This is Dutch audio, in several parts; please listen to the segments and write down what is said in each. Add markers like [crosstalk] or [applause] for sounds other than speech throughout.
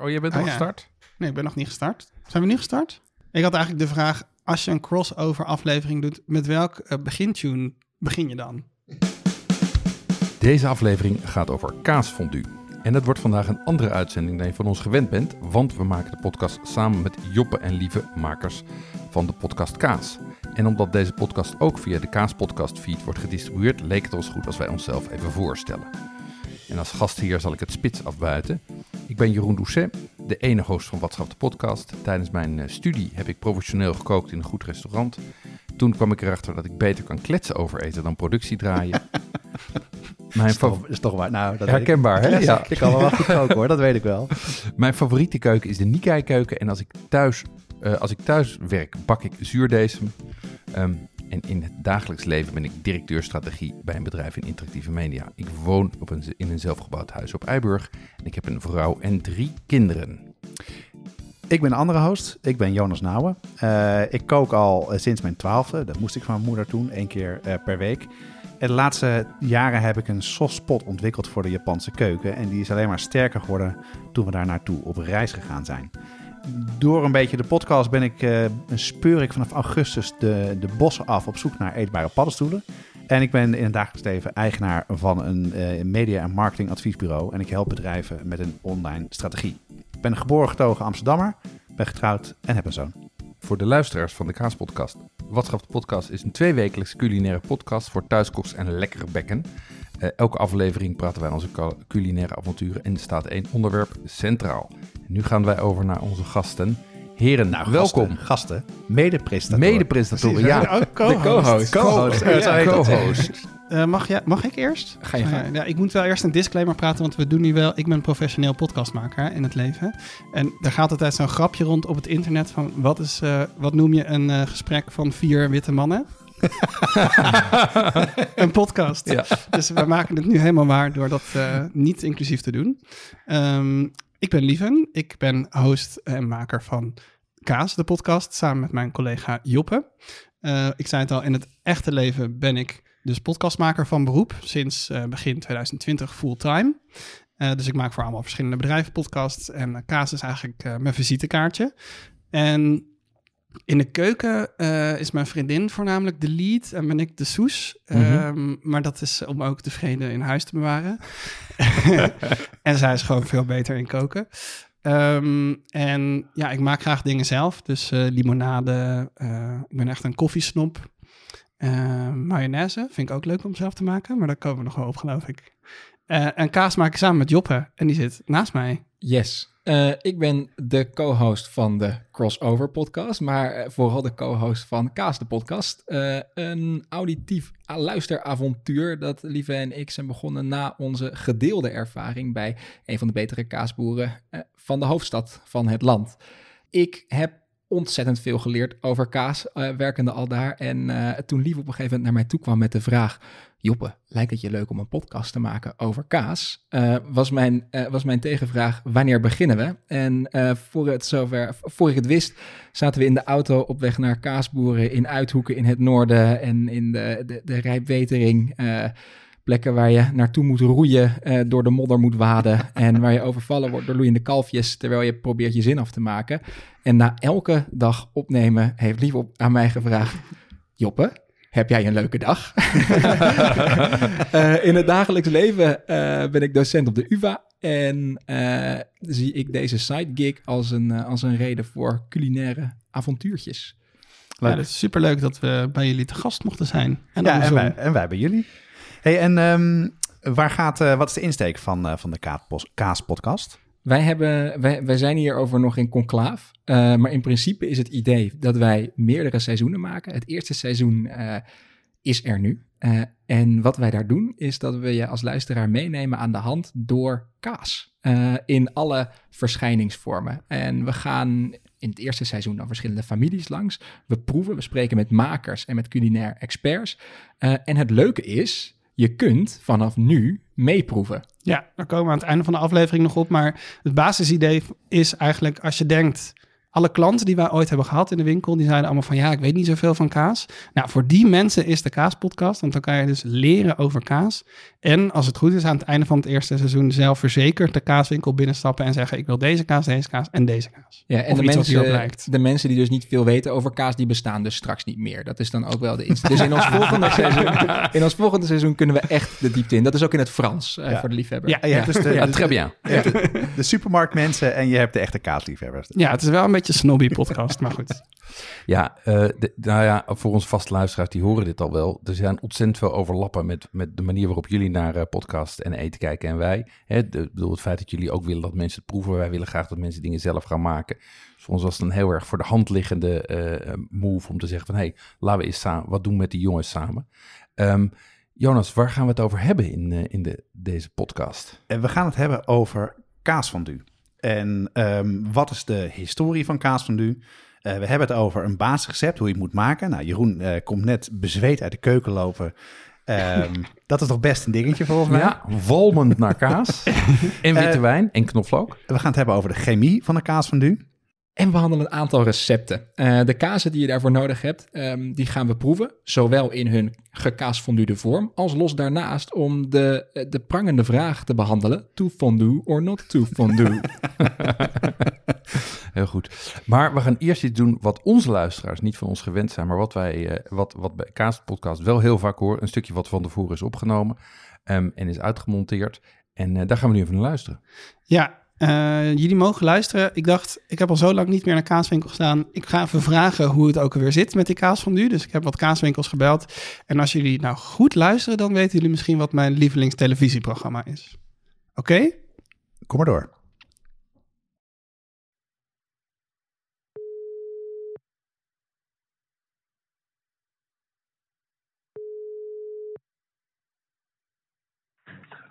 Oh, je bent Oh, al ja. gestart? Nee, ik ben nog niet gestart. Zijn we nu gestart? Ik had eigenlijk de vraag, als je een crossover aflevering doet, met welk eh, begintune begin je dan? Deze aflevering gaat over kaasfondue. En het wordt vandaag een andere uitzending dan je van ons gewend bent, want we maken de podcast samen met Joppe en Lieve, makers van de podcast Kaas. En omdat deze podcast ook via de Kaaspodcast feed wordt gedistribueerd, leek het ons goed als wij onszelf even voorstellen. En als gastheer zal ik het spits afbuiten. Ik ben Jeroen Doucet, de ene host van Watschap de podcast. Tijdens mijn eh, studie heb ik professioneel gekookt in een goed restaurant. Toen kwam ik erachter dat ik beter kan kletsen over eten dan productie draaien. [laughs] Mijn, is, toch, is toch waar. Nou, dat Herkenbaar, hè? ik. Ja. Ik kan wel wat goed koken hoor, dat weet ik wel. [laughs] Mijn favoriete keuken is de Nikkei keuken. En als ik thuis, eh, als ik thuis werk, bak ik zuurdesem. Ehm, en in het dagelijks leven ben ik directeur strategie bij een bedrijf in interactieve media. Ik woon op een, in een zelfgebouwd huis op Eiburg. En ik heb een vrouw en drie kinderen. Ik ben een andere host. Ik ben Jonas Nouwen. Eh, ik kook al eh, sinds mijn twaalfde. Dat moest ik van mijn moeder doen, één keer eh, per week. De laatste jaren heb ik een soft spot ontwikkeld voor de Japanse keuken. En die is alleen maar sterker geworden toen we daar naartoe op reis gegaan zijn. Door een beetje de podcast ben ik, eh, speur ik vanaf augustus de, de bossen af op zoek naar eetbare paddenstoelen. En ik ben in het dagelijks leven eigenaar van een eh, media- en marketingadviesbureau. En ik help bedrijven met een online strategie. Ik ben een geboren getogen Amsterdammer, ben getrouwd en heb een zoon. Voor de luisteraars van de Kaaspodcast. Watschap de podcast is een tweewekelijkse culinaire podcast voor thuiskoks en lekkere bekken. Eh, elke aflevering praten wij onze cu- culinaire avonturen en staat één onderwerp centraal. Nu gaan wij over naar onze gasten. Heren, Nou, welkom. Gasten, gasten mede-presentatoren. Mede-presentatoren, ja. Ook co-host. co-host. Co-host. Co-host. Eh, mag, jij, mag ik eerst? Ga je gang. Eh, ja, ik moet wel eerst een disclaimer praten, want we doen nu wel... Ik ben professioneel podcastmaker hè, in het leven. En er gaat altijd zo'n grapje rond op het internet van... Wat, is, eh, wat noem je een eh, gesprek van vier witte mannen? [laughs] een podcast. Ja. Dus we maken het nu helemaal waar door dat eh, niet inclusief te doen. Ehm, ik ben Lieven. Ik ben host en maker van Kaas, de podcast, samen met mijn collega Joppe. Eh, ik zei het al, in het echte leven ben ik dus podcastmaker van beroep. Sinds eh, begin 2020 fulltime. Eh, dus ik maak voor allemaal verschillende bedrijven podcasts. En Kaas is eigenlijk mijn visitekaartje. En in de keuken eh, is mijn vriendin voornamelijk de lead en ben ik de soes. Mhm. Ehm, maar dat is om ook de vrede in huis te bewaren. [laughs] en zij is gewoon veel beter in koken. Ehm, en ja, ik maak graag dingen zelf. Dus eh, limonade. eh, ik ben echt een koffiesnop. Eh, mayonaise vind ik ook leuk om zelf te maken. Maar daar komen we nog wel op, geloof ik. Eh, en kaas maak ik samen met Joppe. En die zit naast mij. Yes. Eh, ik ben de co-host van de Crossover podcast, maar eh, vooral de co-host van Kaas de podcast. Eh, een auditief luisteravontuur dat Lieve en ik zijn begonnen na onze gedeelde ervaring bij een van de betere kaasboeren van de hoofdstad van het land. Ik heb ontzettend veel geleerd over kaas, werkende al daar. En toen Lieve op een gegeven moment naar mij toe kwam met de vraag... Joppe, lijkt het je leuk om een podcast te maken over kaas? Eh, was, mijn, eh, was mijn tegenvraag, wanneer beginnen we? En eh, voor, het zover, voor ik het wist, zaten we in de auto op weg naar kaasboeren in Uithoeken in het noorden en in de, de, de Rijpwetering. plekken waar je naartoe moet roeien, door de modder moet waden [laughs] en waar je overvallen wordt door loeiende kalfjes terwijl je probeert je zin af te maken. En na elke dag opnemen heeft Lief op, aan mij gevraagd, Joppe, heb jij een leuke dag? [laughs] Eh, in het dagelijks leven eh, ben ik docent op de UvA en eh, zie ik deze side gig als een, als een reden voor culinaire avontuurtjes. Ja, is superleuk dat we bij jullie te gast mochten zijn. En ja, en wij, en wij bij jullie. Hey, en ehm, waar gaat, wat is de insteek van, van de Kaas- Kaaspodcast? Wij, hebben, wij, wij zijn hierover nog in conclaaf. eh, maar in principe is het idee dat wij meerdere seizoenen maken. Het eerste seizoen eh, is er nu. Eh, en wat wij daar doen, is dat we je als luisteraar meenemen aan de hand door kaas. In alle verschijningsvormen. En we gaan in het eerste seizoen dan verschillende families langs. We proeven, we spreken met makers en met culinair experts. En het leuke is, je kunt vanaf nu meeproeven. Ja, daar komen we aan het einde van de aflevering nog op. Maar het basisidee is eigenlijk als je denkt alle klanten die wij ooit hebben gehad in de winkel, die zeiden allemaal van ja, ik weet niet zoveel van kaas. Nou, voor die mensen is de Kaaspodcast, want dan kan je dus leren over kaas. En als het goed is, aan het einde van het eerste seizoen zelf verzekerd de kaaswinkel binnenstappen en zeggen ik wil deze kaas, deze kaas en deze kaas. Ja, en Of de mensen, de mensen die dus niet veel weten over kaas, die bestaan dus straks niet meer. Dat is dan ook wel de inst- Dus in ons, [laughs] volgende seizoen, in ons volgende seizoen kunnen we echt de diepte in. Dat is ook in het Frans eh, Ja. voor de liefhebber. Ja, je hebt dus de, Ja, de, de supermarktmensen en je hebt de echte kaasliefhebbers. Ja, het is wel een beetje een snobby podcast, maar goed. [laughs] Ja, eh, de- nou ja, voor onze vaste luisteraars, die horen dit al wel. Er zijn ontzettend veel overlappen met, met de manier waarop jullie naar eh, podcast en eten kijken en wij. Hè, de, ik bedoel, het feit dat jullie ook willen dat mensen het proeven. Wij willen graag dat mensen dingen zelf gaan maken. Dus voor ons was het een heel erg voor de hand liggende eh, move om te zeggen van... hé, hey, laten we eens samen, wat doen met die jongens samen? Ehm, Jonas, waar gaan we het over hebben in, in de, deze podcast? En we gaan het hebben over kaasfondue. En ehm, wat is de historie van kaasfondue? Eh we hebben het over een basisrecept, hoe je het moet maken. Nou, Jeroen eh, komt net bezweet uit de keuken lopen. Ehm, [laughs] dat is toch best een dingetje volgens mij? Ja, walmend naar kaas [laughs] en witte Eh, wijn en knoflook. We gaan het hebben over de chemie van de kaasfondue. En we behandelen een aantal recepten. Eh, de kazen die je daarvoor nodig hebt, ehm, die gaan we proeven. Zowel in hun gekaasfondude vorm, als los daarnaast om de, eh, de prangende vraag te behandelen. To fondue or not to fondue? [laughs] Heel goed. Maar we gaan eerst iets doen wat onze luisteraars niet van ons gewend zijn, maar wat wij, eh, wat, wat bij Kaas Podcast wel heel vaak horen. Een stukje wat van tevoren is opgenomen ehm, en is uitgemonteerd. En eh, daar gaan we nu even naar luisteren. Ja, eh, jullie mogen luisteren. Ik dacht, ik heb al zo lang niet meer naar kaaswinkel gestaan. Ik ga even vragen hoe het ook alweer zit met die kaasfondue. Dus ik heb wat kaaswinkels gebeld. En als jullie nou goed luisteren, dan weten jullie misschien wat mijn lievelingstelevisieprogramma is. Oké? Kom maar door.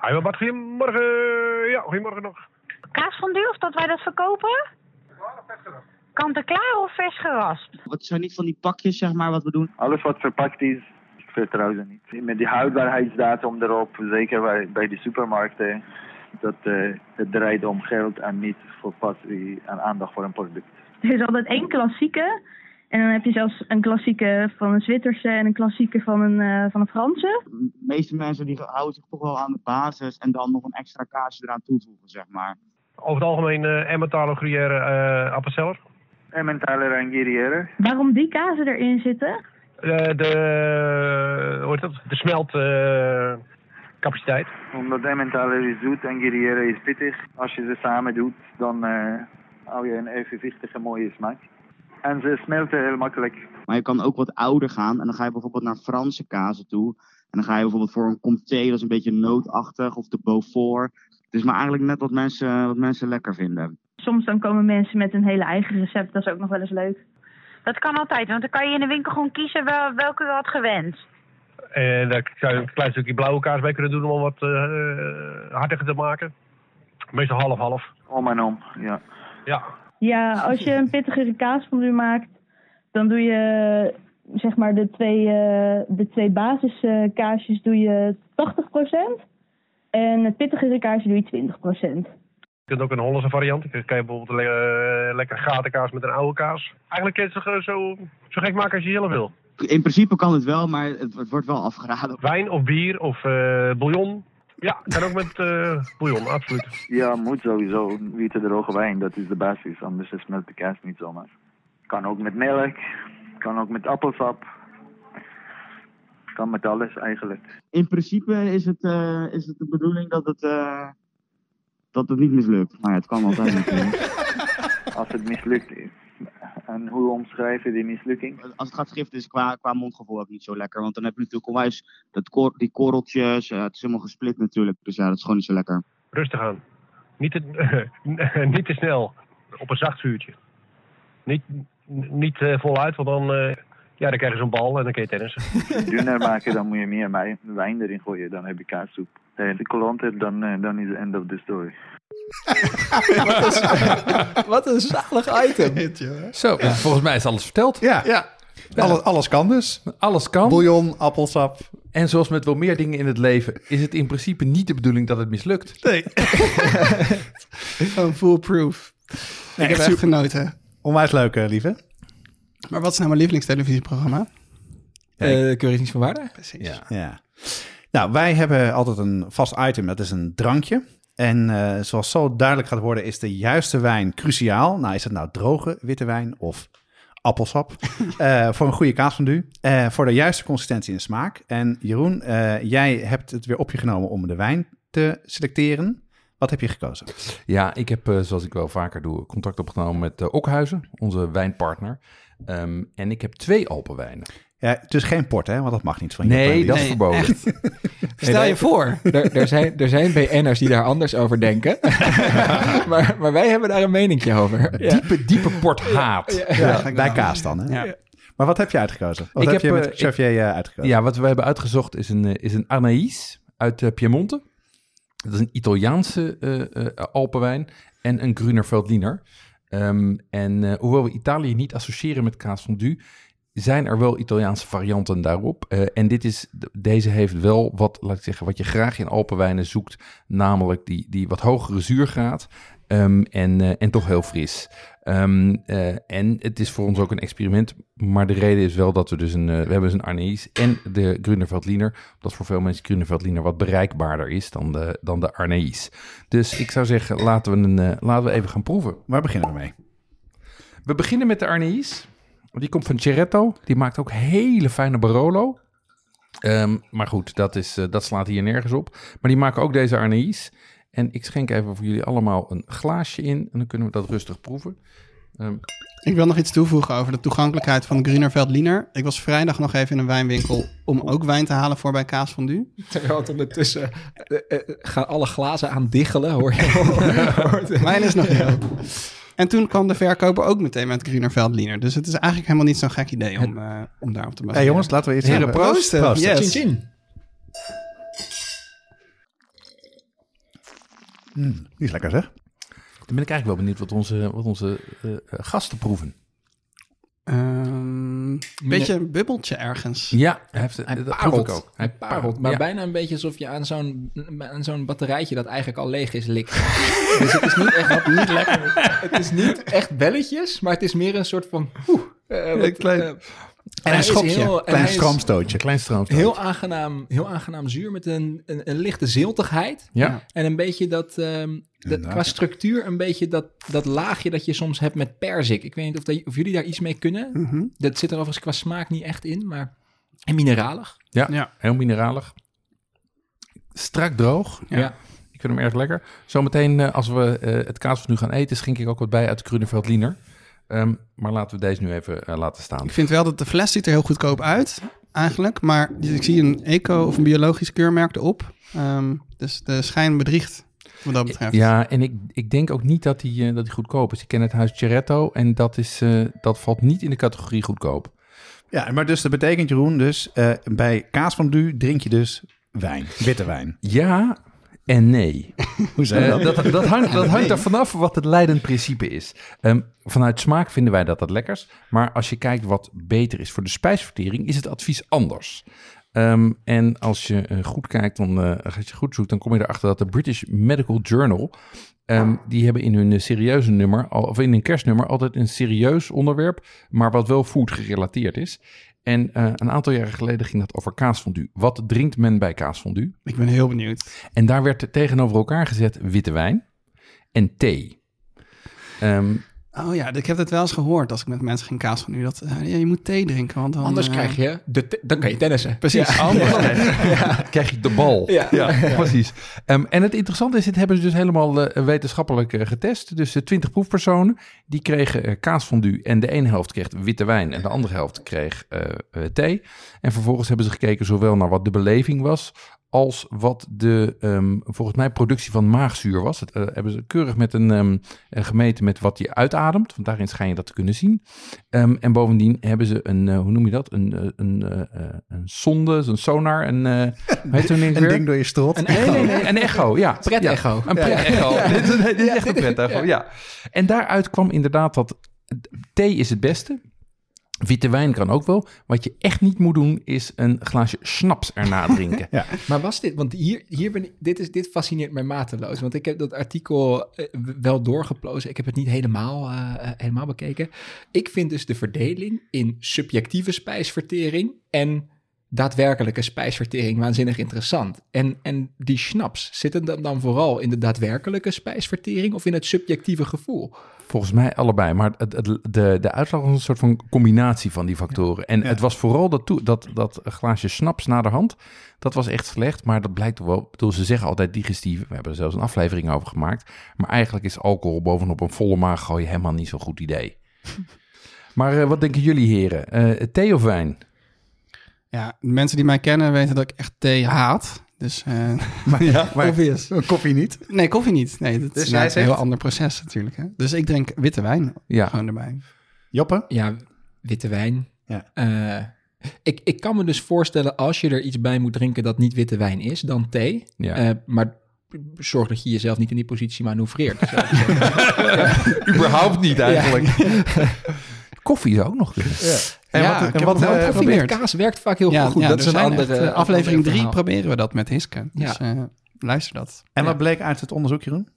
Hi, wat goedemorgen. Ja, goedemorgen nog. Kaasfondue, of dat wij dat verkopen? Kant-en-klaar of vers geraspt? Het zijn niet van die pakjes, zeg maar, wat we doen. Alles wat verpakt is, ik vertrouw ze niet. Met die houdbaarheidsdatum erop, zeker bij, bij de supermarkten, dat eh, het draait om geld en niet voor passie en aandacht voor een product. Er is altijd één klassieke. En dan heb je zelfs een klassieke van een Zwitserse en een klassieke van een, eh, van een Franse. De meeste mensen die houden zich toch wel aan de basis en dan nog een extra kaasje eraan toevoegen, zeg maar. Over het algemeen uh, Emmentaler Gruyère uh, Appenzeller. Emmentaler en Guerriere. Waarom die kazen erin zitten? Uh, de, hoe heet dat? de smeltcapaciteit. Omdat Emmentaler is zoet en Guerriere is pittig. Als je ze samen doet, dan uh, hou je een evenwichtige mooie smaak. En ze smelten heel makkelijk. Maar je kan ook wat ouder gaan en dan ga je bijvoorbeeld naar Franse kazen toe. En dan ga je bijvoorbeeld voor een comté, dat is een beetje nootachtig, of de Beaufort. Het is maar eigenlijk net wat mensen, wat mensen lekker vinden. Soms dan komen mensen met een hele eigen recept, dat is ook nog wel eens leuk. Dat kan altijd, want dan kan je in de winkel gewoon kiezen wel, welke je had gewend. En daar zou je een klein stukje blauwe kaas bij kunnen doen om wat uh, hartiger te maken. Meestal half-half. Om en om, ja. Ja, Ja, als je een pittigere kaasfondue maakt, dan doe je zeg maar de twee, uh, de twee basiskaasjes doe je 80%. En het pittigere kaasje doe je 20%. Je kunt ook een Hollandse variant. Dan kan je bijvoorbeeld een le lekker gatenkaas met een oude kaas. Eigenlijk kun je het zo, zo, zo gek maken als je zelf wil. In principe kan het wel, maar het, het wordt wel afgeraden. Wijn of bier of uh, bouillon. Ja, kan ook met uh, bouillon, absoluut. Ja, moet sowieso. Witte droge wijn, dat is de basis. Anders smelt de kaas niet zomaar. Kan ook met melk. Kan ook met appelsap. Kan met alles eigenlijk. In principe is het, uh, is het de bedoeling dat het, uh, dat het niet mislukt. Maar ja, het kan altijd natuurlijk. [laughs] Als het mislukt is. En hoe omschrijven die mislukking? Als het gaat giften is qua, qua mondgevoel ook niet zo lekker. Want dan heb je natuurlijk onwijs dat kor die korreltjes. Uh, het is helemaal gesplit natuurlijk. Dus ja, dat is gewoon niet zo lekker. Rustig aan. Niet te, [laughs] niet te snel. Op een zacht vuurtje. Niet, niet voluit, want dan, ja, dan krijg je zo'n bal en dan kun je tennissen. Dunner maken, dan moet je meer wijn erin gooien. Dan heb je kaassoep. De kolonte, dan, dan is the end of the story. [laughs] wat, een, wat een zalig item. Zo, ja. volgens mij is alles verteld. Ja, ja. Alles, alles kan dus. Alles kan. Bouillon, appelsap. En zoals met wel meer dingen in het leven, is het in principe niet de bedoeling dat het mislukt. Nee. [laughs] Gewoon foolproof. Nee, ik heb echt genoten. Onwijs leuk, eh, lieve. Maar wat is nou mijn lievelingstelevisieprogramma? Eh Keur is van waarde? Precies. Ja. Ja. Nou, wij hebben altijd een vast item, dat is een drankje. En eh, zoals zo duidelijk gaat worden, is de juiste wijn cruciaal. Nou, is het nou droge witte wijn of appelsap? [laughs] Eh, voor een goede kaasfondue. Eh voor de juiste consistentie en smaak. En Jeroen, eh, jij hebt het weer op je genomen om de wijn te selecteren. Wat heb je gekozen? Ja, ik heb, eh, zoals ik wel vaker doe, contact opgenomen met uh, Okhuizen, onze wijnpartner. Ehm, en ik heb twee Alpenwijnen. Ja, dus geen port, hè? Want dat mag niet van je. Nee, dat is Nee, verboden. echt. [laughs] Stel je voor. Er, er, zijn, er zijn BN'ers die daar anders over denken. [laughs] maar, maar wij hebben daar een meningje over. Diepe, diepe porthaat. Ja, Ja, bij kaas dan, hè? Ja. Maar wat heb je uitgekozen? Wat Ik heb, je met eh, Xavier eh, uitgekozen? wat we hebben uitgezocht is een, eh, is een Anaïs uit Piemonte. Dat is een Italiaanse eh, eh, Alpenwijn en een Gruner Veltliner. Ehm, en eh, hoewel we Italië niet associëren met kaas fondue, zijn er wel Italiaanse varianten daarop. Eh, en dit is, deze heeft wel wat, laat ik zeggen, wat je graag in Alpenwijnen zoekt, namelijk die, die wat hogere zuurgraad ehm, en, eh, en toch heel fris. Ehm, eh, en het is voor ons ook een experiment, maar de reden is wel dat we dus een, eh, we hebben dus een Arnees en de Gruner Veltliner, dat voor veel mensen Gruner Veltliner wat bereikbaarder is dan de, dan de Arnees. Dus ik zou zeggen, laten we, een, laten we even gaan proeven. Waar beginnen we mee? We beginnen met de Arnees. Die komt van Ceretto. Die maakt ook hele fijne Barolo. Ehm, maar goed, dat, is, dat slaat hier nergens op. Maar die maken ook deze Arnees. En ik schenk even voor jullie allemaal een glaasje in. En dan kunnen we dat rustig proeven. Ehm, Ik wil nog iets toevoegen over de toegankelijkheid van Grunerveld Liner. Ik was vrijdag nog even in een wijnwinkel om ook wijn te halen voor bij Kaas Fondue. [laughs] Terwijl het ondertussen eh, eh, gaan alle glazen aan diggelen, hoor je. Wijn [laughs] is nog heel. En toen kwam de verkoper ook meteen met Grunerveld Liner. Dus het is eigenlijk helemaal niet zo'n gek idee om, eh, om daarop te baseren. Hey, jongens, laten we iets Heren, hebben. proosten. Proosten. Yes. Chin chin. Mm, die is lekker, zeg. dan ben ik eigenlijk wel benieuwd wat onze, wat onze eh, eh, gasten proeven. Ehm, beetje een bubbeltje ergens. Ja, hij heeft, Hij dat proef parelt. ik ook. Hij parelt. Maar Ja. bijna een beetje alsof je aan zo'n, aan zo'n batterijtje dat eigenlijk al leeg is likt. [laughs] dus het is niet echt niet lekker. Het is niet echt belletjes, maar het is meer een soort van... Oeh, eh, wat, Een klein- En hij een is schokje. heel- en Klein stroomstootje. Klein stroomstoot. Heel aangenaam, heel aangenaam zuur met een, een, een lichte ziltigheid. Ja. En een beetje dat, ehm, dat qua structuur, een beetje dat, dat laagje dat je soms hebt met perzik. Ik weet niet of, dat, of jullie daar iets mee kunnen. Mhm. Dat zit er overigens qua smaak niet echt in, maar en mineralig. Ja, Ja. heel mineralig. Strak droog. Ja. Ik vind hem erg lekker. Zometeen, eh, als we eh, het kaas van nu gaan eten, schenk ik ook wat bij uit de Gruneveld Liener. Ehm, maar laten we deze nu even eh, laten staan. Ik vind wel dat de fles ziet er heel goedkoop uit, eigenlijk. Maar ik zie een eco- of een biologisch keurmerk erop. Ehm, dus de schijn bedriegt, wat dat betreft. Ja, en ik, ik denk ook niet dat die, eh, dat die goedkoop is. Ik ken het huis Ceretto en dat, is, eh, dat valt niet in de categorie goedkoop. Ja, maar dus dat betekent, Jeroen, dus eh, bij kaas van du drink je dus wijn. Witte wijn. Ja en nee. [laughs] Eh, dat, dat hangt, dat hangt er vanaf wat het leidend principe is. Ehm, vanuit smaak vinden wij dat dat lekkers. Maar als je kijkt wat beter is voor de spijsvertering, is het advies anders. Ehm, en als je eh, goed kijkt, dan, eh, als je goed zoekt, dan kom je erachter dat de British Medical Journal, ehm, die hebben in hun serieuze nummer, of in hun kerstnummer, altijd een serieus onderwerp, maar wat wel food gerelateerd is. En eh, een aantal jaren geleden ging dat over kaasfondue. Wat drinkt men bij kaasfondue? Ik ben heel benieuwd. En daar werd tegenover elkaar gezet witte wijn en thee. Ehm, Oh ja, ik heb het wel eens gehoord als ik met mensen ging kaas van u. Dat eh, ja, je moet thee drinken, want dan... Anders eh, krijg je, de dan kan je tennissen. Precies. Ja. anders krijg je de bal. Ja. precies. Ehm, en het interessante is, dit hebben ze dus helemaal eh, wetenschappelijk getest. Dus de 20 proefpersonen, die kregen kaasfondue. En de ene helft kreeg witte wijn en de andere helft kreeg thee. En vervolgens hebben ze gekeken zowel naar wat de beleving was... als wat de, ehm, volgens mij, productie van maagzuur was. Het eh, hebben ze keurig met een ehm, eh, gemeten met wat je uitademt. Want daarin schijn je dat te kunnen zien. Ehm, en bovendien hebben ze een, eh, hoe noem je dat? Een, een, eh, eh, een sonde, een sonar, een, eh [laughs] Een weer? ding door je strot. Een Nee, echo. nee, nee, een echo, ja. [laughs] Pret-echo. Ja, een pret-echo. [laughs] Dit, is, dit is echt een pret-echo, ja. En daaruit kwam inderdaad dat thee is het beste. Witte wijn kan ook wel. Wat je echt niet moet doen, is een glaasje snaps erna [laughs] drinken. Ja. Maar was dit, want hier, hier ben ik, dit, is, dit fascineert mij mateloos. Want ik heb dat artikel eh, wel doorgeplozen. Ik heb het niet helemaal, eh, eh, helemaal bekeken. Ik vind dus de verdeling in subjectieve spijsvertering en daadwerkelijke spijsvertering waanzinnig interessant. En, en die schnaps, zitten dan, dan vooral in de daadwerkelijke spijsvertering of in het subjectieve gevoel? Volgens mij allebei. Maar het, het- de, de uitslag was een soort van combinatie van die factoren. En het was vooral dat, toe, dat, dat glaasje snaps naderhand. Dat was echt slecht. Maar dat blijkt wel. Ik bedoel, ze zeggen altijd digestief. We hebben er zelfs een aflevering over gemaakt. Maar eigenlijk is alcohol bovenop een volle maag gooien helemaal niet zo'n goed idee. [laughs] maar eh, wat denken jullie heren? Eh, thee of wijn? Ja, mensen die mij kennen weten dat ik echt thee haat. Dus eh [laughs] Maar, ja, maar obvious. [laughs] koffie niet. Nee, koffie niet. Nee, dat Dus is een heel ander proces natuurlijk. Hè? Dus ik drink witte wijn Ja. gewoon erbij. Joppe? Ja, witte wijn. Ja. Eh, ik, ik kan me dus voorstellen, als je er iets bij moet drinken dat niet witte wijn is, dan thee. Ja. Eh, maar zorg dat je jezelf niet in die positie manoeuvreert. [laughs] Dus, Überhaupt niet eigenlijk. Koffie is ook nog kunnen. En Ja, wat, ik en heb wat, eh, koffie met geprobeerd. kaas werkt vaak heel goed. dat is een andere echt, eh, aflevering ander 3 verhaal. proberen we dat met Hiske. Dus eh, luister dat. en wat Ja. bleek uit het onderzoek, Jeroen?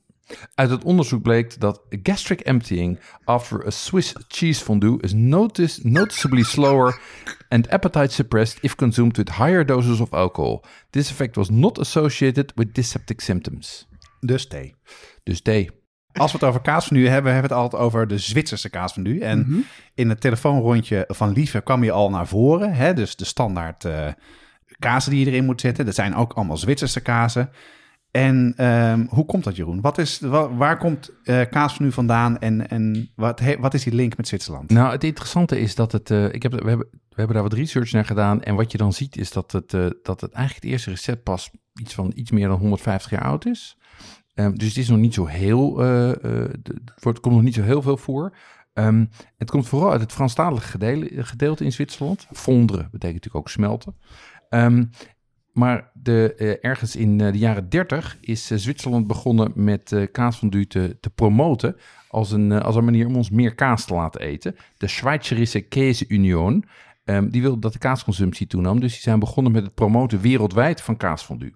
Uit het onderzoek bleek dat gastric emptying after a Swiss cheese fondue is notice, noticeably slower and appetite suppressed if consumed with higher doses of alcohol. This effect was not associated with dyspeptic symptoms. Dus thee. Dus thee. Als we het over kaasfondue hebben, hebben we het altijd over de Zwitserse kaasfondue. En in het telefoonrondje van Lieve kwam je al naar voren. Hè? Dus de standaard eh kazen die je erin moet zetten. Dat zijn ook allemaal Zwitserse kazen. En ehm, hoe komt dat, Jeroen? Wat is, wa- waar komt eh kaasfondue vandaan en, en wat, he- wat is die link met Zwitserland? Nou, het interessante is dat het. eh, ik heb, we, hebben, we hebben daar wat research naar gedaan. En wat je dan ziet is dat het, dat het eigenlijk het eerste recept pas iets van iets meer dan 150 jaar oud is. Ehm, dus het is nog niet zo heel. de- het komt nog niet zo heel veel voor. Ehm, het komt vooral uit het Franstalige gedeelte, gedeelte in Zwitserland. Fonderen betekent natuurlijk ook smelten. Ehm, maar de, eh, ergens in de jaren 30 is Zwitserland begonnen met eh kaasfondue te, te promoten als een, als een manier om ons meer kaas te laten eten. De Schweizerische Käseunion, ehm die wilde dat de kaasconsumptie toenam. Dus die zijn begonnen met het promoten wereldwijd van kaasfondue.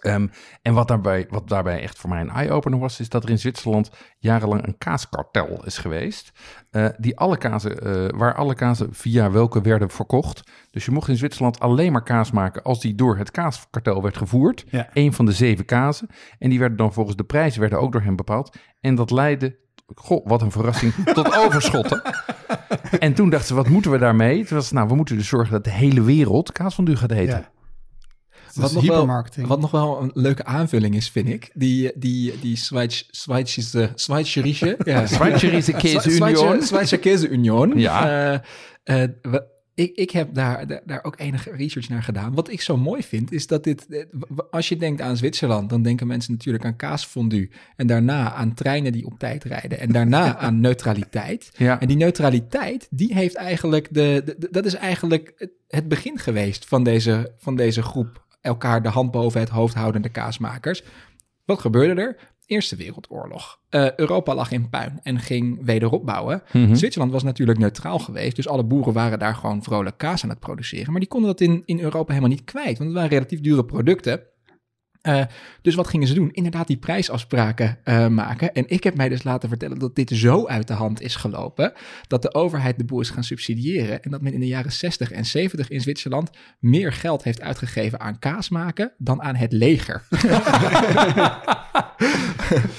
Ehm, en wat daarbij, wat daarbij echt voor mij een eye-opener was, is dat er in Zwitserland jarenlang een kaaskartel is geweest. eh, die alle kazen, eh, waar alle kazen via welke werden verkocht. Dus je mocht in Zwitserland alleen maar kaas maken als die door het kaaskartel werd gevoerd. Ja. Eén van de zeven kazen. En die werden dan volgens de prijs werden ook door hem bepaald. En dat leidde, goh, wat een verrassing, [laughs] tot overschotten. En toen dachten ze, wat moeten we daarmee? Toen was nou, we moeten dus zorgen dat de hele wereld kaas van u gaat eten. Ja. Wat nog wel- hypermarketing. Wat nog wel een leuke aanvulling is, vind ik. Die, die, die Schweizerische... [laughs] Ja. Schweizerische Käseunion. Schweizer- Käseunion. Ja. We- ik, ik heb daar, daar, ook enige research naar gedaan. Wat ik zo mooi vind, is dat dit... eh, Als je denkt aan Zwitserland, dan denken mensen natuurlijk aan kaasfondue. En daarna aan treinen die op tijd rijden. En daarna [laughs] aan neutraliteit. Ja. En die neutraliteit, die heeft eigenlijk de, de- de- dat is eigenlijk het- het begin geweest van deze, van deze groep elkaar de hand boven het hoofd houdende kaasmakers. Wat gebeurde er? Eerste Wereldoorlog. Eh, Europa lag in puin en ging wederopbouwen. Mhm. Zwitserland was natuurlijk neutraal geweest, dus alle boeren waren daar gewoon vrolijk kaas aan het produceren. Maar die konden dat in, in Europa helemaal niet kwijt, want het waren relatief dure producten. Eh, dus wat gingen ze doen? Inderdaad, die prijsafspraken eh, maken. En ik heb mij dus laten vertellen dat dit zo uit de hand is gelopen. dat de overheid de boer is gaan subsidiëren. En dat men in de jaren 60 en 70 in Zwitserland meer geld heeft uitgegeven aan kaas maken dan aan het leger. [laughs]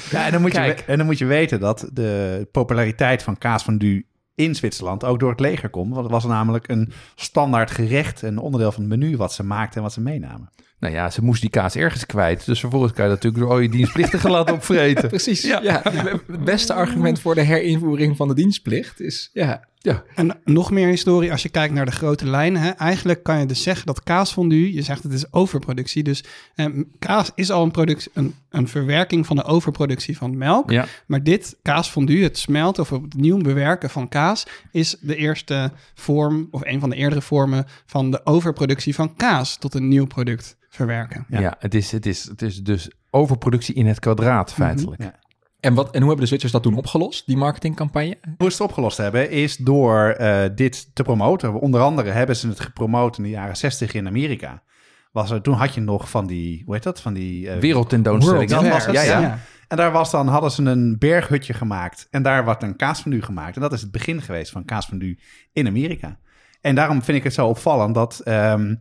Ja, en dan, moet je, Kijk. en dan moet je weten dat de populariteit van kaasfondue in Zwitserland ook door het leger komt. Want het was namelijk een standaard gerecht, een onderdeel van het menu wat ze maakten en wat ze meenamen. Nou ja, ze moest die kaas ergens kwijt. Dus vervolgens kan je dat natuurlijk door al je dienstplichtigen laten opvreten. [laughs] Precies. Ja. het beste argument voor de herinvoering van de dienstplicht is. Ja, Ja. En nog meer historie als je kijkt naar de grote lijnen. Hè. Eigenlijk kan je dus zeggen dat kaasfondue, je zegt het is overproductie. Dus eh, kaas is al een, product, een, een verwerking van de overproductie van melk. Ja. Maar dit kaasfondue, het smelten of het nieuw bewerken van kaas, is de eerste vorm of een van de eerdere vormen van de overproductie van kaas tot een nieuw product verwerken. Ja, het, is, het, is, het is dus overproductie in het kwadraat feitelijk. Ja. En, wat, en hoe hebben de Zwitsers dat toen opgelost, die marketingcampagne? Hoe ze het opgelost hebben, is door eh, dit te promoten. Onder andere hebben ze het gepromoot in de jaren 60 in Amerika. Was er, toen had je nog van die, hoe heet dat? Van die... eh, Wereldtentoonstelling. Dat was het, ja, ja. Ja. En daar was dan, hadden ze een berghutje gemaakt. En daar werd een kaasfondue gemaakt. En dat is het begin geweest van kaasfondue in Amerika. En daarom vind ik het zo opvallend dat, ehm,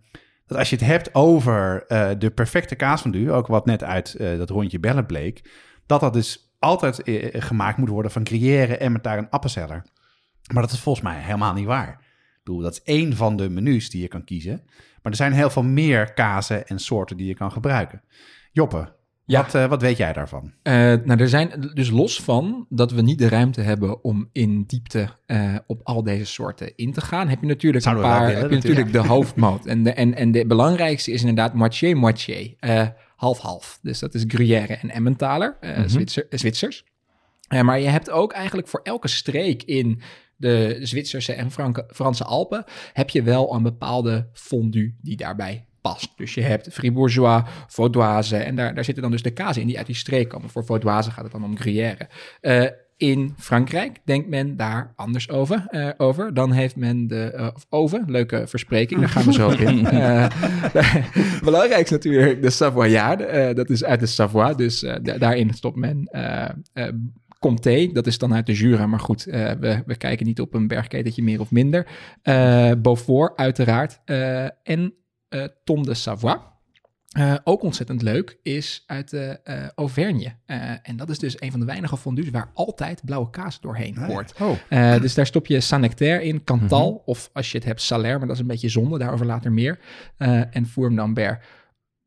dat als je het hebt over eh, de perfecte kaasfondue... ook wat net uit dat rondje bellen bleek... dat dat dus altijd eh, gemaakt moet worden van gruyère en met daar een appenzeller. Maar dat is volgens mij helemaal niet waar. Ik bedoel, dat is één van de menus die je kan kiezen. Maar er zijn heel veel meer kazen en soorten die je kan gebruiken. Joppe, Ja. wat, eh, wat weet jij daarvan? Eh, nou, er zijn dus los van dat we niet de ruimte hebben om in diepte eh, op al deze soorten in te gaan, heb je natuurlijk Zouden een paar, willen, heb je natuurlijk de hoofdmoot. En de, en, en de belangrijkste is inderdaad moitié-moitié, eh, half-half. Dus dat is Gruyère en Emmentaler, eh, Zwitser, eh, Zwitsers. Eh, maar je hebt ook eigenlijk voor elke streek in de Zwitserse en Franke, Franse Alpen, heb je wel een bepaalde fondue die daarbij past. Dus je hebt Fribourgeois, Vaudoise en daar, daar zitten dan dus de kazen in die uit die streek komen. Voor Vaudoise gaat het dan om Gruyère. In Frankrijk denkt men daar anders over. eh, over. Dan heeft men de eh, of over, leuke verspreking, daar gaan we zo op in. [laughs] Eh, [laughs] belangrijk is natuurlijk de Savoyarde, dat is uit de Savoie, dus da- daarin stopt men Comté, dat is dan uit de Jura, maar goed, we, we kijken niet op een bergketentje meer of minder. Eh Beaufort, uiteraard. en Tom de Savoie. Eh, ook ontzettend leuk is uit de eh, Auvergne. Eh, en dat is dus een van de weinige fondues waar altijd blauwe kaas doorheen hoort. Oh. Eh, dus daar stop je Saint-Nectaire in, Cantal, of als je het hebt Salaire, maar dat is een beetje zonde, daarover later meer. Eh, en Fourme d'Ambert.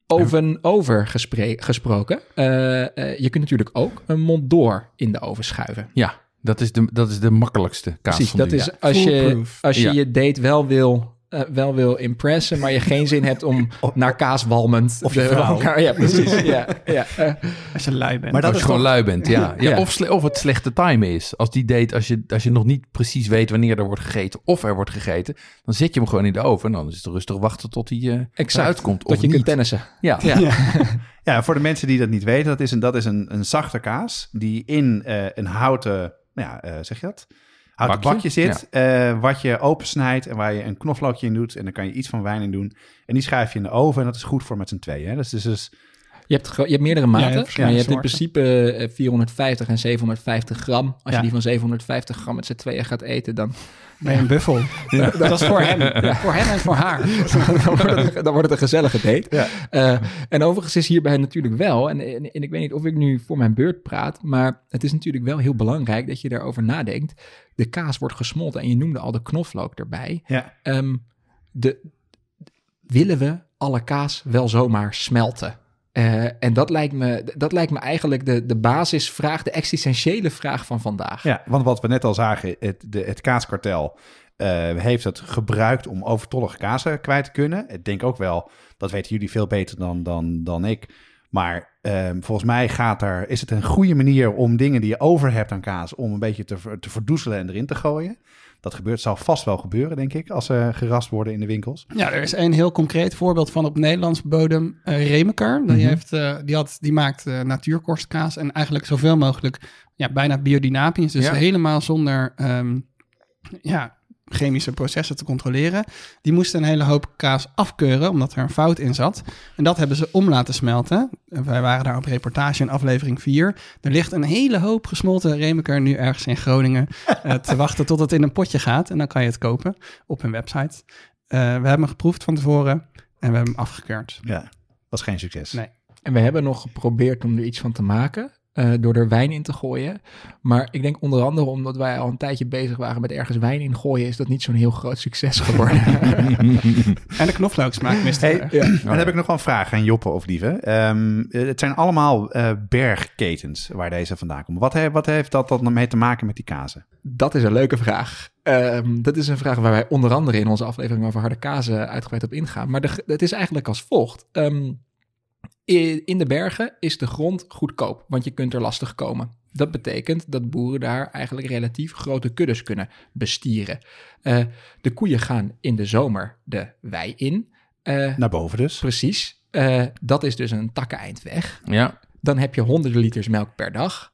Oven over gespre- gesproken. je kunt natuurlijk ook een Mont d'Or in de oven schuiven. Ja, dat is de, dat is de makkelijkste kaas. Precies, dat is als je, als je Ja. je date wel wil, eh, wel wil impressen, maar je geen zin hebt om [laughs] naar kaas walmend Of je vrouw. Ja, precies. ja, ja, eh, Als je lui bent. Maar dat als je gewoon toch- lui bent, ja. [laughs] ja, Ja. Of, sle- of het slechte time is. Als die date, als je, als je nog niet precies weet wanneer er wordt gegeten of er wordt gegeten, dan zet je hem gewoon in de oven en dan is het rustig wachten tot hij eh exact. eruit komt. Dat of je niet. kunt tennissen. Ja. Ja. [laughs] Ja, voor de mensen die dat niet weten, dat is een, dat is een, een zachte kaas die in eh, een houten, nou ja, eh, zeg je dat? Houten Bakje, bakje, zit, eh, wat je opensnijdt en waar je een knoflookje in doet. En dan kan je iets van wijn in doen. En die schuif je in de oven en dat is goed voor met z'n tweeën. Hè? Dus, dus, dus Je hebt, je hebt meerdere maten, je hebt maar je hebt in principe eh, 450 en 750 gram. Als Ja. je die van 750 gram met z'n tweeën gaat eten, dan, Ben je een buffel. [laughs] Dat is voor hem. Voor hem en voor haar. [laughs] dan, wordt het, dan wordt het een gezellige date. Ja. Eh, en overigens is hierbij natuurlijk wel, en, en, en ik weet niet of ik nu voor mijn beurt praat, maar het is natuurlijk wel heel belangrijk dat je daarover nadenkt. De kaas wordt gesmolten en je noemde al de knoflook erbij. ja. Ehm, de, willen we alle kaas wel zomaar smelten? Eh, en dat lijkt, me, dat lijkt me eigenlijk de, de basisvraag, de existentiële vraag van vandaag. ja, want wat we net al zagen, het, de, het kaaskartel eh, heeft het gebruikt om overtollige kazen kwijt te kunnen. Ik denk ook wel, dat weten jullie veel beter dan, dan, dan ik. Maar ehm, volgens mij gaat er, is het een goede manier om dingen die je over hebt aan kaas, om een beetje te, te verdoezelen en erin te gooien. Dat gebeurt, zal vast wel gebeuren, denk ik, als ze gerast worden in de winkels. Ja, er is een heel concreet voorbeeld van op Nederlands bodem. eh Remeker, die, Mhm. heeft, eh, die, had, die maakt eh, natuurkorstkaas en eigenlijk zoveel mogelijk ja, bijna biodynamisch. Dus Ja. helemaal zonder ehm, ja, chemische processen te controleren. Die moesten een hele hoop kaas afkeuren, omdat er een fout in zat. En dat hebben ze om laten smelten. En wij waren daar op reportage in aflevering 4. Er ligt een hele hoop gesmolten Remeker nu ergens in Groningen eh, [laughs] te wachten tot het in een potje gaat. En dan kan je het kopen op hun website. Eh, we hebben hem geproefd van tevoren en we hebben hem afgekeurd. Ja, was geen succes. Nee. En we hebben nog geprobeerd om er iets van te maken. Eh, door er wijn in te gooien. Maar ik denk onder andere omdat wij al een tijdje bezig waren met ergens wijn in gooien, is dat niet zo'n heel groot succes geworden. [laughs] En de knoflooksmaak miste Hey. Dan heb ik nog wel een vraag aan Joppe of Lieve. Ehm, eh, het zijn allemaal eh, bergketens waar deze vandaan komen. Wat, he- wat heeft dat dan mee te maken met die kazen? Dat is een leuke vraag. Ehm, dat is een vraag waar wij onder andere in onze aflevering over harde kazen uitgebreid op ingaan. Maar de, het is eigenlijk als volgt. Ehm, in de bergen is de grond goedkoop, want je kunt er lastig komen. Dat betekent dat boeren daar eigenlijk relatief grote kuddes kunnen bestieren. Eh, de koeien gaan in de zomer de wei in. Eh, Naar boven dus. precies. Eh, dat is dus een takkeneind weg. Ja, Dan heb je honderden liters melk per dag.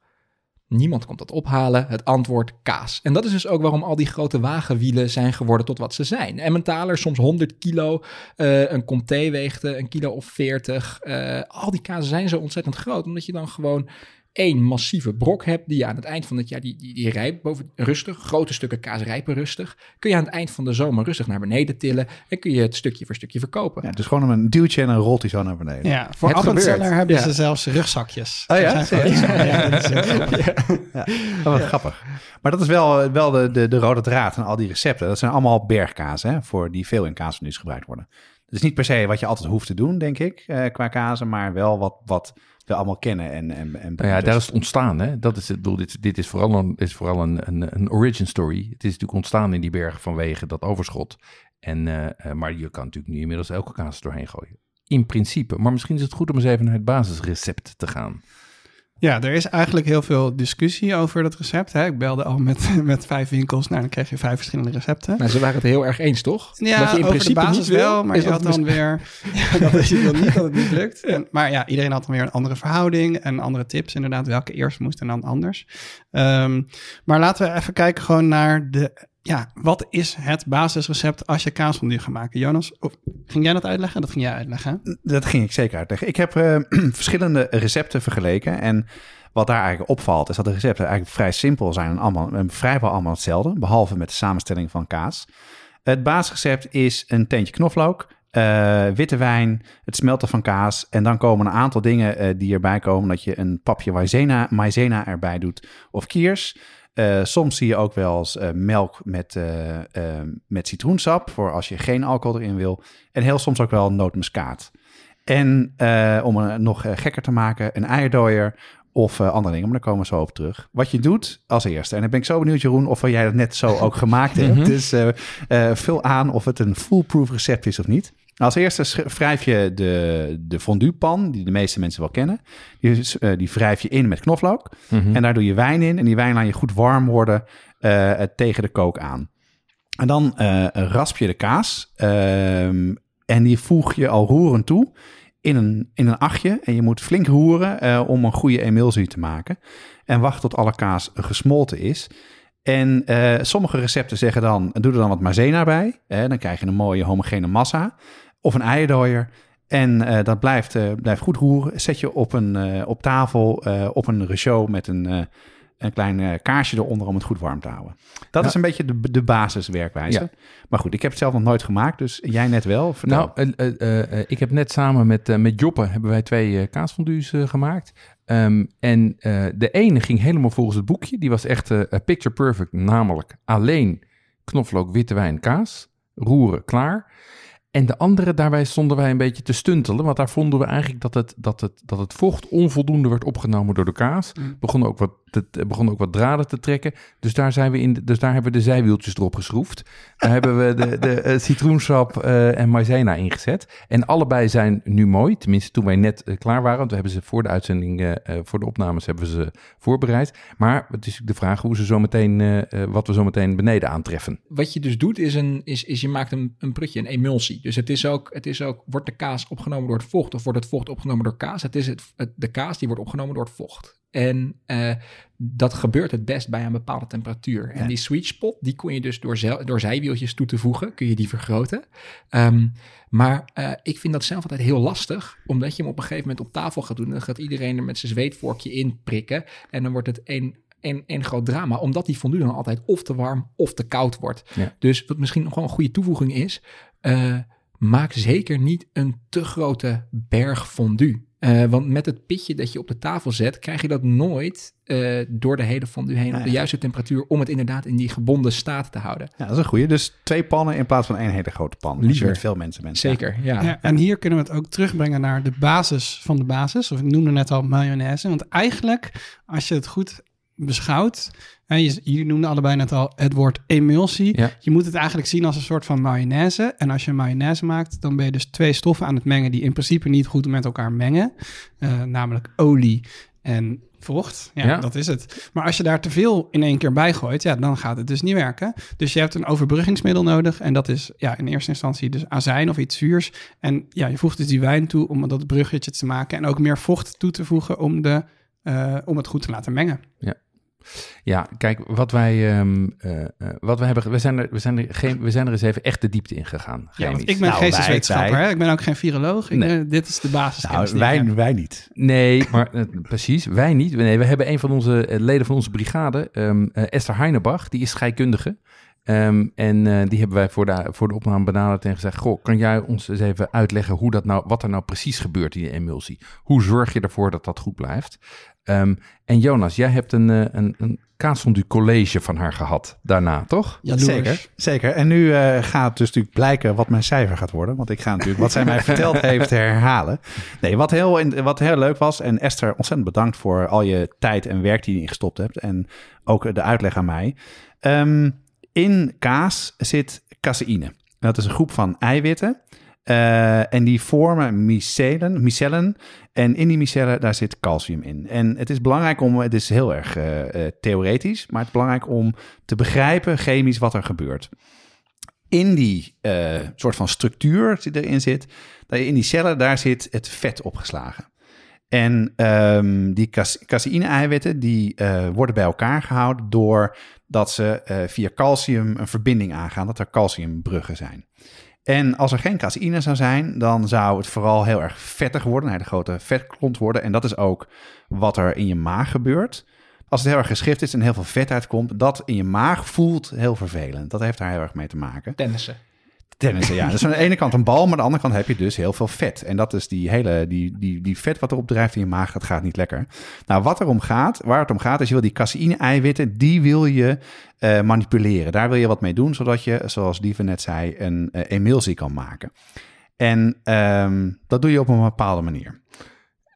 Niemand komt dat ophalen. Het antwoord kaas. En dat is dus ook waarom al die grote wagenwielen zijn geworden tot wat ze zijn. Emmentaler, soms 100 kilo. Eh, een Comté weegde een kilo of 40. Eh, al die kazen zijn zo ontzettend groot, omdat je dan gewoon één massieve brok hebt die je aan het eind van het jaar, die, die, die rijpt boven, rustig, grote stukken kaas rijpen rustig, kun je aan het eind van de zomer rustig naar beneden tillen en kun je het stukje voor stukje verkopen. Ja, dus gewoon een duwtje en dan rolt hij zo naar beneden. Ja, voor gebeurt. hebben Ja. ze zelfs rugzakjes. Oh ja? Zijn ja, dat is het. Ja, oh, wat grappig. Maar dat is wel, wel de, de, de rode draad van al die recepten. Dat zijn allemaal bergkaas, hè, voor die veel in kaasmenu's gebruikt worden. Dus niet per se wat je altijd hoeft te doen, denk ik, eh, qua kazen, maar wel wat, wat we allemaal kennen. En, en, en Nou ja, daar is het ontstaan. Hè? Dat is het, bedoel, dit, dit is vooral, een, is vooral een, een, een origin story. Het is natuurlijk ontstaan in die bergen vanwege dat overschot. En, eh, eh, maar je kan natuurlijk nu inmiddels elke kaas doorheen gooien. In principe. Maar misschien is het goed om eens even naar het basisrecept te gaan. Ja, er is eigenlijk heel veel discussie over dat recept. Hè. Ik belde al met, [laughs] met vijf winkels. Nou, dan krijg je vijf verschillende recepten. Maar ze waren het heel erg eens, toch? Ja, Wat je in over principe de basis wil, wel, maar je had dan mis- weer... [laughs] Ja, dat je wil niet dat het niet lukt. [laughs] En, maar ja, iedereen had dan weer een andere verhouding en andere tips inderdaad, welke eerst moest en dan anders. Ehm, maar laten we even kijken gewoon naar de... Ja, wat is het basisrecept als je kaasfondue gaat maken? Jonas, of, ging jij dat uitleggen? Dat ging jij uitleggen. Dat ging ik zeker uitleggen. Ik heb eh, [clears throat] verschillende recepten vergeleken. En wat daar eigenlijk opvalt, is dat de recepten eigenlijk vrij simpel zijn. En allemaal, vrijwel allemaal hetzelfde. Behalve met de samenstelling van kaas. Het basisrecept is een teentje knoflook. eh, witte wijn, het smelten van kaas. En dan komen een aantal dingen eh, die erbij komen. Dat je een papje maizena, maizena erbij doet of kiers. Eh, soms zie je ook wel eens eh, melk met, eh, met citroensap. Voor als je geen alcohol erin wil. En heel soms ook wel nootmuskaat. En om het nog gekker te maken, een eierdooier of andere dingen. Maar daar komen we zo op terug. Wat je doet als eerste. En dan ben ik zo benieuwd, Jeroen, of jij dat net zo ook [laughs] gemaakt hebt. Mhm. Dus vul aan of het een foolproof recept is of niet. Als eerste wrijf je de, de fonduepan, die de meeste mensen wel kennen. Die, eh, die wrijf je in met knoflook. Mhm. En daar doe je wijn in. En die wijn laat je goed warm worden eh, tegen de kook aan. En dan eh, rasp je de kaas. ehm, en die voeg je al roerend toe in een, in een achtje. En je moet flink roeren eh, om een goede emulsie te maken. En wacht tot alle kaas gesmolten is. En eh, sommige recepten zeggen dan, doe er dan wat maizena bij. Eh, dan krijg je een mooie homogene massa. Of een eierdooier. En eh, dat blijft, eh, blijft goed roeren. Zet je op, een, eh, op tafel op een rechaude met een, een klein kaarsje eronder om het goed warm te houden. Dat Ja. is een beetje de, de basiswerkwijze. Ja. Maar goed, ik heb het zelf nog nooit gemaakt, dus jij net wel. Vertel. Nou, ik heb net samen met, met Joppe hebben wij twee kaasfondues gemaakt. Ehm, en de ene ging helemaal volgens het boekje. Die was echt picture perfect, namelijk alleen knoflook, witte wijn, kaas, roeren, klaar. En de andere, daarbij stonden wij een beetje te stuntelen. Want daar vonden we eigenlijk dat het, dat het, dat het vocht onvoldoende werd opgenomen door de kaas. Mm. Begon ook wat, te, begon ook wat draden te trekken. Dus daar, zijn we in, dus daar hebben we de zijwieltjes erop geschroefd. Daar [laughs] hebben we de, de eh, citroensap eh, en maizena ingezet. En allebei zijn nu mooi. Tenminste, toen wij net eh, klaar waren. Want we hebben ze voor de uitzending, voor de opnames hebben we ze voorbereid. Maar het is de vraag hoe ze zo meteen, wat we zo meteen beneden aantreffen. Wat je dus doet, is, een, is, is je maakt een, een prutje, een emulsie. Dus het is, ook, het is ook, wordt de kaas opgenomen door het vocht of wordt het vocht opgenomen door kaas? Het is het, het- de kaas die wordt opgenomen door het vocht. En eh, dat gebeurt het best bij een bepaalde temperatuur. En die sweet spot, die kun je dus door, door zijwieltjes toe te voegen, kun je die vergroten. Ehm, maar eh, ik vind dat zelf altijd heel lastig, omdat je hem op een gegeven moment op tafel gaat doen. Dan gaat iedereen er met zijn zweetvorkje in prikken. En dan wordt het een, een, een groot drama, omdat die fondue dan altijd of te warm of te koud wordt. Ja. Dus wat misschien nog wel een goede toevoeging is, eh, maak zeker niet een te grote berg fondue. Eh, want met het pitje dat je op de tafel zet, krijg je dat nooit eh, door de hele fondue heen op de Ja. juiste temperatuur om het inderdaad in die gebonden staat te houden. Ja, dat is een goeie. Dus twee pannen in plaats van één hele grote pan. Liever. met veel mensen bent. Zeker, ja. Ja, en hier kunnen we het ook terugbrengen naar de basis van de basis. Of ik noemde net al mayonaise. Want eigenlijk, als je het goed beschouwt... Hè, je, jullie noemden allebei net al het woord emulsie. Ja. Je moet het eigenlijk zien als een soort van mayonaise. En als je mayonaise maakt, dan ben je dus twee stoffen aan het mengen... die in principe niet goed met elkaar mengen. Eh, namelijk olie en vocht. Ja, Ja. dat is het. Maar als je daar te veel in één keer bij gooit, ja, dan gaat het dus niet werken. Dus je hebt een overbruggingsmiddel nodig. En dat is ja, in eerste instantie dus azijn of iets zuurs. En ja, je voegt dus die wijn toe om dat bruggetje te maken. En ook meer vocht toe te voegen om, de, eh, om het goed te laten mengen. Ja, kijk, wat wij, ehm, eh, eh, wat we hebben, we zijn, er, we, zijn er geen, we zijn er eens even echt de diepte in gegaan. Ja, want ik ben Nou, geesteswetenschapper, wij- hè? ik ben ook geen viroloog. Ik, Nee. eh, dit is de basis. Nou, wij, wij niet. Nee, maar precies, wij niet. Nee, we hebben een van onze leden van onze brigade, ehm, eh, Esther Heinebach, die is scheikundige. Ehm, en eh, die hebben wij voor de, voor de opname benaderd en gezegd: Goh, kan jij ons eens even uitleggen hoe dat nou, wat er nou precies gebeurt in de emulsie? Hoe zorg je ervoor dat dat goed blijft? Ehm, en Jonas, jij hebt een, eh, een, een kaasfondue college van haar gehad daarna, toch? Jaloers. Zeker, zeker. En nu eh, gaat dus natuurlijk blijken wat mijn cijfer gaat worden. Want ik ga natuurlijk wat zij mij [laughs] verteld heeft herhalen. Nee, wat heel, wat heel leuk was. En Esther, ontzettend bedankt voor al je tijd en werk die je erin gestopt hebt. En ook de uitleg aan mij. Ehm, in kaas zit caseïne. Dat is een groep van eiwitten. Eh, en die vormen micellen, micellen. En in die micellen, daar zit calcium in. En het is belangrijk om, het is heel erg eh, eh, theoretisch, maar het is belangrijk om te begrijpen chemisch wat er gebeurt. In die soort van structuur die erin zit, in die cellen, daar zit het vet opgeslagen. En ehm, die cas- caseïne-eiwitten die worden bij elkaar gehouden doordat ze via calcium een verbinding aangaan, dat er calciumbruggen zijn. En als er geen caseïne zou zijn, dan zou het vooral heel erg vettig worden, een grote vetklont worden. En dat is ook wat er in je maag gebeurt. Als het heel erg geschift is en heel veel vet uitkomt, dat in je maag voelt heel vervelend. Dat heeft daar heel erg mee te maken. Tennissen. Tennissen, ja. Dus aan de ene kant een bal, maar aan de andere kant heb je dus heel veel vet. En dat is die hele, die, die, die vet wat erop drijft in je maag, dat gaat niet lekker. Nou, wat erom gaat, waar het om gaat, is je wil die caseïne-eiwitten, die wil je eh, manipuleren. Daar wil je wat mee doen, zodat je, zoals Lieve net zei, een eh, emulsie kan maken. En ehm, dat doe je op een bepaalde manier.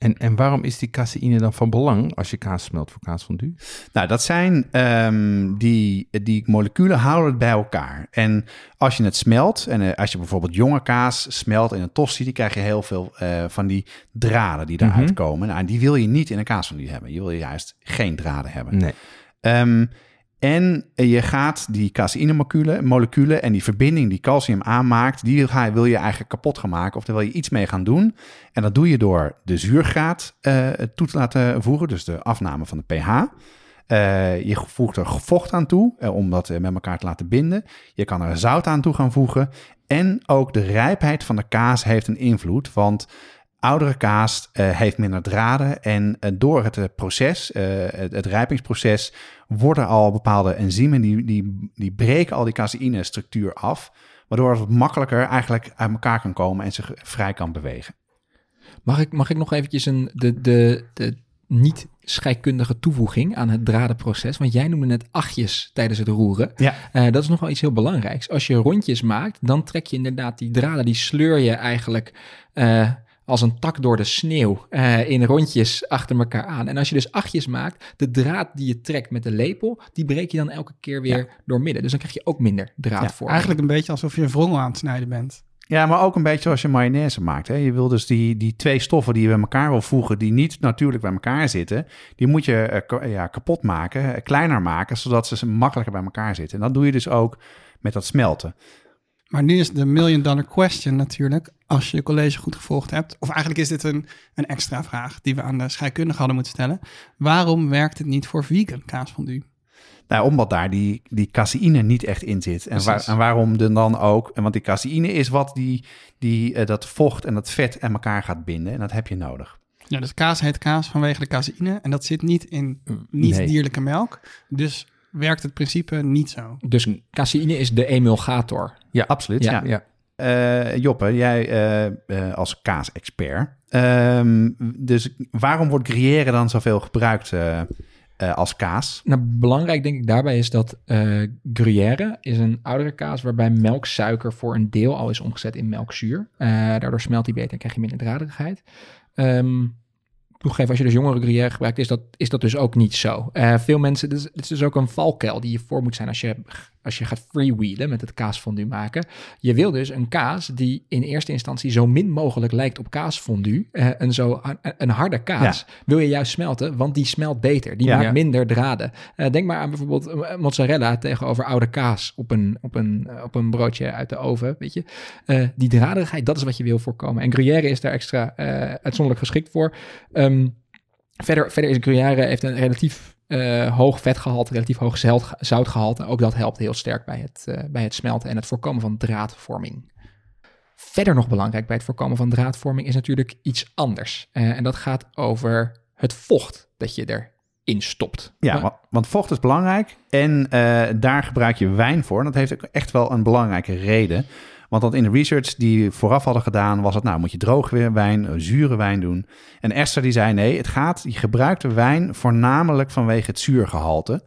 En, en waarom is die caseïne dan van belang als je kaas smelt voor kaasfondue? Nou, dat zijn ehm, die, die moleculen houden het bij elkaar. En als je het smelt, en eh, als je bijvoorbeeld jonge kaas smelt in een tosti, dan krijg je heel veel eh, van die draden die eruit Mhm. komen. Nou, en die wil je niet in een kaasfondue hebben. Je wil juist geen draden hebben. Nee. Ehm, en je gaat die caseïne-moleculen moleculen en die verbinding die calcium aanmaakt, die wil je eigenlijk kapot gaan maken. Of daar wil je iets mee gaan doen. En dat doe je door de zuurgraad eh, toe te laten voegen, dus de afname van de pH. Eh, je voegt er vocht aan toe eh, om dat eh, met elkaar te laten binden. Je kan er zout aan toe gaan voegen. En ook de rijpheid van de kaas heeft een invloed. Want oudere kaas eh, heeft minder draden. En eh, door het eh, proces, het, het rijpingsproces, worden al bepaalde enzymen die, die, die breken al die caseïne-structuur af. Waardoor het makkelijker eigenlijk uit elkaar kan komen en zich vrij kan bewegen. Mag ik, mag ik nog eventjes een, de, de, de niet scheikundige toevoeging aan het dradenproces? Want jij noemde net achtjes tijdens het roeren. Ja. Dat is nog wel iets heel belangrijks. Als je rondjes maakt, dan trek je inderdaad die draden, die sleur je eigenlijk als een tak door de sneeuw eh, in rondjes achter elkaar aan. En als je dus achtjes maakt, de draad die je trekt met de lepel, die breek je dan elke keer weer door midden. Dus dan krijg je ook minder draad Ja, voor. Eigenlijk een beetje alsof je een wrongel aan het snijden bent. Ja, maar ook een beetje zoals je mayonaise maakt. Hè? Je wil dus die, die twee stoffen die je bij elkaar wil voegen, die niet natuurlijk bij elkaar zitten, die moet je eh, ja, kapot maken, eh, kleiner maken, zodat ze makkelijker bij elkaar zitten. En dat doe je dus ook met dat smelten. Maar nu is de million dollar question natuurlijk, als je je college goed gevolgd hebt. Of eigenlijk is dit een, een extra vraag die we aan de scheikundige hadden moeten stellen. Waarom werkt het niet voor vegan kaasfondue? Nou, omdat daar die, die caseïne niet echt in zit. En, waar, en waarom dan dan ook? En Want die caseïne is wat die, die, eh, dat vocht en dat vet aan elkaar gaat binden. En dat heb je nodig. Ja, dus kaas heet kaas vanwege de caseïne en dat zit niet in niet-dierlijke melk. Dus werkt het principe niet zo. Dus caseïne is de emulgator. Ja, Absoluut. Ja. Ja. Ja. Eh, Joppe, jij eh, eh, als kaasexpert. Ehm, dus waarom wordt gruyère dan zoveel gebruikt eh, eh, als kaas? Nou, belangrijk denk ik daarbij is dat eh gruyère is een oudere kaas waarbij melksuiker voor een deel al is omgezet in melkzuur. Eh, daardoor smelt die beter en krijg je minder draderigheid. Ehm toegeven, als je dus jongere gruyère gebruikt, is dat, is dat dus ook niet zo. Eh, veel mensen, dit is, dit is dus ook een valkuil die je voor moet zijn als je, als je gaat freewheelen met het kaasfondue maken. Je wil dus een kaas die in eerste instantie zo min mogelijk lijkt op kaasfondue. eh een, zo, een, een harde kaas wil je juist smelten, want die smelt beter. Die Ja. maakt Ja. minder draden. Eh, denk maar aan bijvoorbeeld eh, mozzarella tegenover oude kaas op een, op een, op een broodje uit de oven, weet je. Die draderigheid, dat is wat je wil voorkomen. En gruyère is daar extra uitzonderlijk geschikt voor. Ehm, verder, verder is Gruyère heeft een relatief eh, hoog vetgehalte, relatief hoog zout- zoutgehalte. Ook dat helpt heel sterk bij het, eh, bij het smelten en het voorkomen van draadvorming. Verder nog belangrijk bij het voorkomen van draadvorming is natuurlijk iets anders. Eh, en dat gaat over het vocht dat je erin stopt. Ja, Maar- want vocht is belangrijk en daar gebruik je wijn voor. En dat heeft ook echt wel een belangrijke reden. Want dat in de research die vooraf hadden gedaan, was het nou, moet je droge wijn, eh, zure wijn doen. En Esther die zei nee, het gaat, je gebruikt de wijn voornamelijk vanwege het zuurgehalte.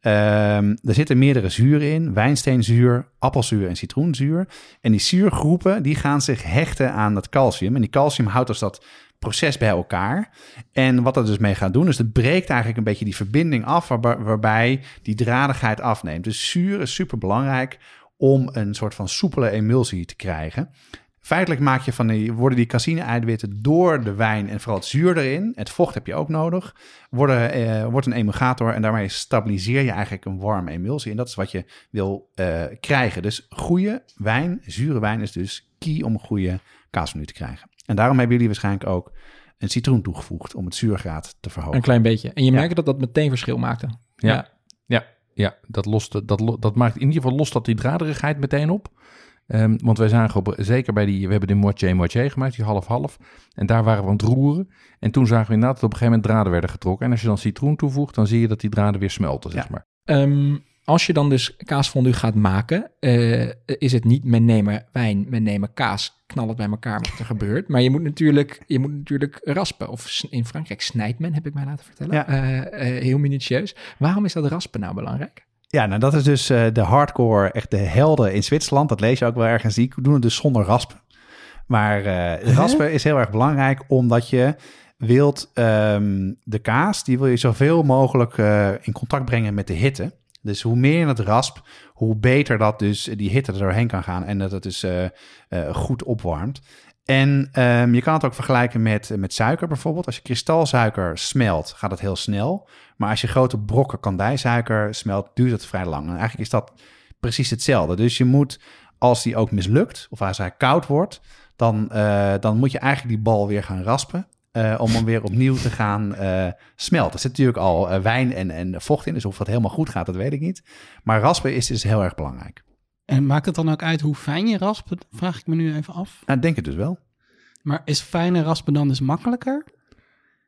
Ehm, er zitten meerdere zuren in, wijnsteenzuur, appelzuur en citroenzuur. En die zuurgroepen die gaan zich hechten aan dat calcium. En die calcium houdt dus dat proces bij elkaar. En wat dat dus mee gaat doen, is het breekt eigenlijk een beetje die verbinding af, waarbij die dradigheid afneemt. Dus zuur is super belangrijk om een soort van soepele emulsie te krijgen. Feitelijk maak je van die, worden die caseïne-eiwitten door de wijn en vooral het zuur erin, het vocht heb je ook nodig, worden, eh, wordt een emulgator en daarmee stabiliseer je eigenlijk een warme emulsie. En dat is wat je wil eh, krijgen. Dus goede wijn, zure wijn is dus key om een goede kaasmenu te krijgen. En daarom hebben jullie waarschijnlijk ook een citroen toegevoegd om het zuurgraad te verhogen. Een klein beetje. En je Ja. merkt dat dat meteen verschil maakte. Ja. Ja, ja dat, lost, dat, dat maakt in ieder geval lost dat die draderigheid meteen op. Ehm, want wij zagen op, zeker bij die, we hebben de moitié moitié gemaakt, die half-half. En daar waren we aan het roeren. En toen zagen we inderdaad dat op een gegeven moment draden werden getrokken. En als je dan citroen toevoegt, dan zie je dat die draden weer smelten, zeg Ja. maar. Ehm, als je dan dus kaasfondue gaat maken, eh, is het niet men nemen wijn, men nemen kaas, knal het bij elkaar wat er [laughs] gebeurt. Maar je moet natuurlijk, je moet natuurlijk raspen. Of in Frankrijk snijdt men, heb ik mij laten vertellen. Ja. Eh, eh, heel minutieus. Waarom is dat raspen nou belangrijk? Ja, nou dat is dus de hardcore, echt de helden in Zwitserland. Dat lees je ook wel ergens. Die doen het dus zonder raspen. Maar raspen is heel erg belangrijk, omdat je wilt ehm, de kaas, die wil je zoveel mogelijk in contact brengen met de hitte. Dus hoe meer het rasp, hoe beter dat dus die hitte er doorheen kan gaan en dat het dus eh, eh, goed opwarmt. En ehm, je kan het ook vergelijken met, met suiker bijvoorbeeld. Als je kristalsuiker smelt, gaat het heel snel. Maar als je grote brokken kandijsuiker smelt, duurt het vrij lang. En eigenlijk is dat precies hetzelfde. Dus je moet, als die ook mislukt, of als hij koud wordt, dan, eh, dan moet je eigenlijk die bal weer gaan raspen. Eh, om hem weer opnieuw te gaan eh, smelten. Er zit natuurlijk al eh, wijn en, en vocht in, dus of dat helemaal goed gaat, dat weet ik niet. Maar raspen is dus heel erg belangrijk. En maakt het dan ook uit hoe fijn je raspt? Vraag ik me nu even af. Nou, ik denk het dus wel. Maar is fijne raspen dan dus makkelijker?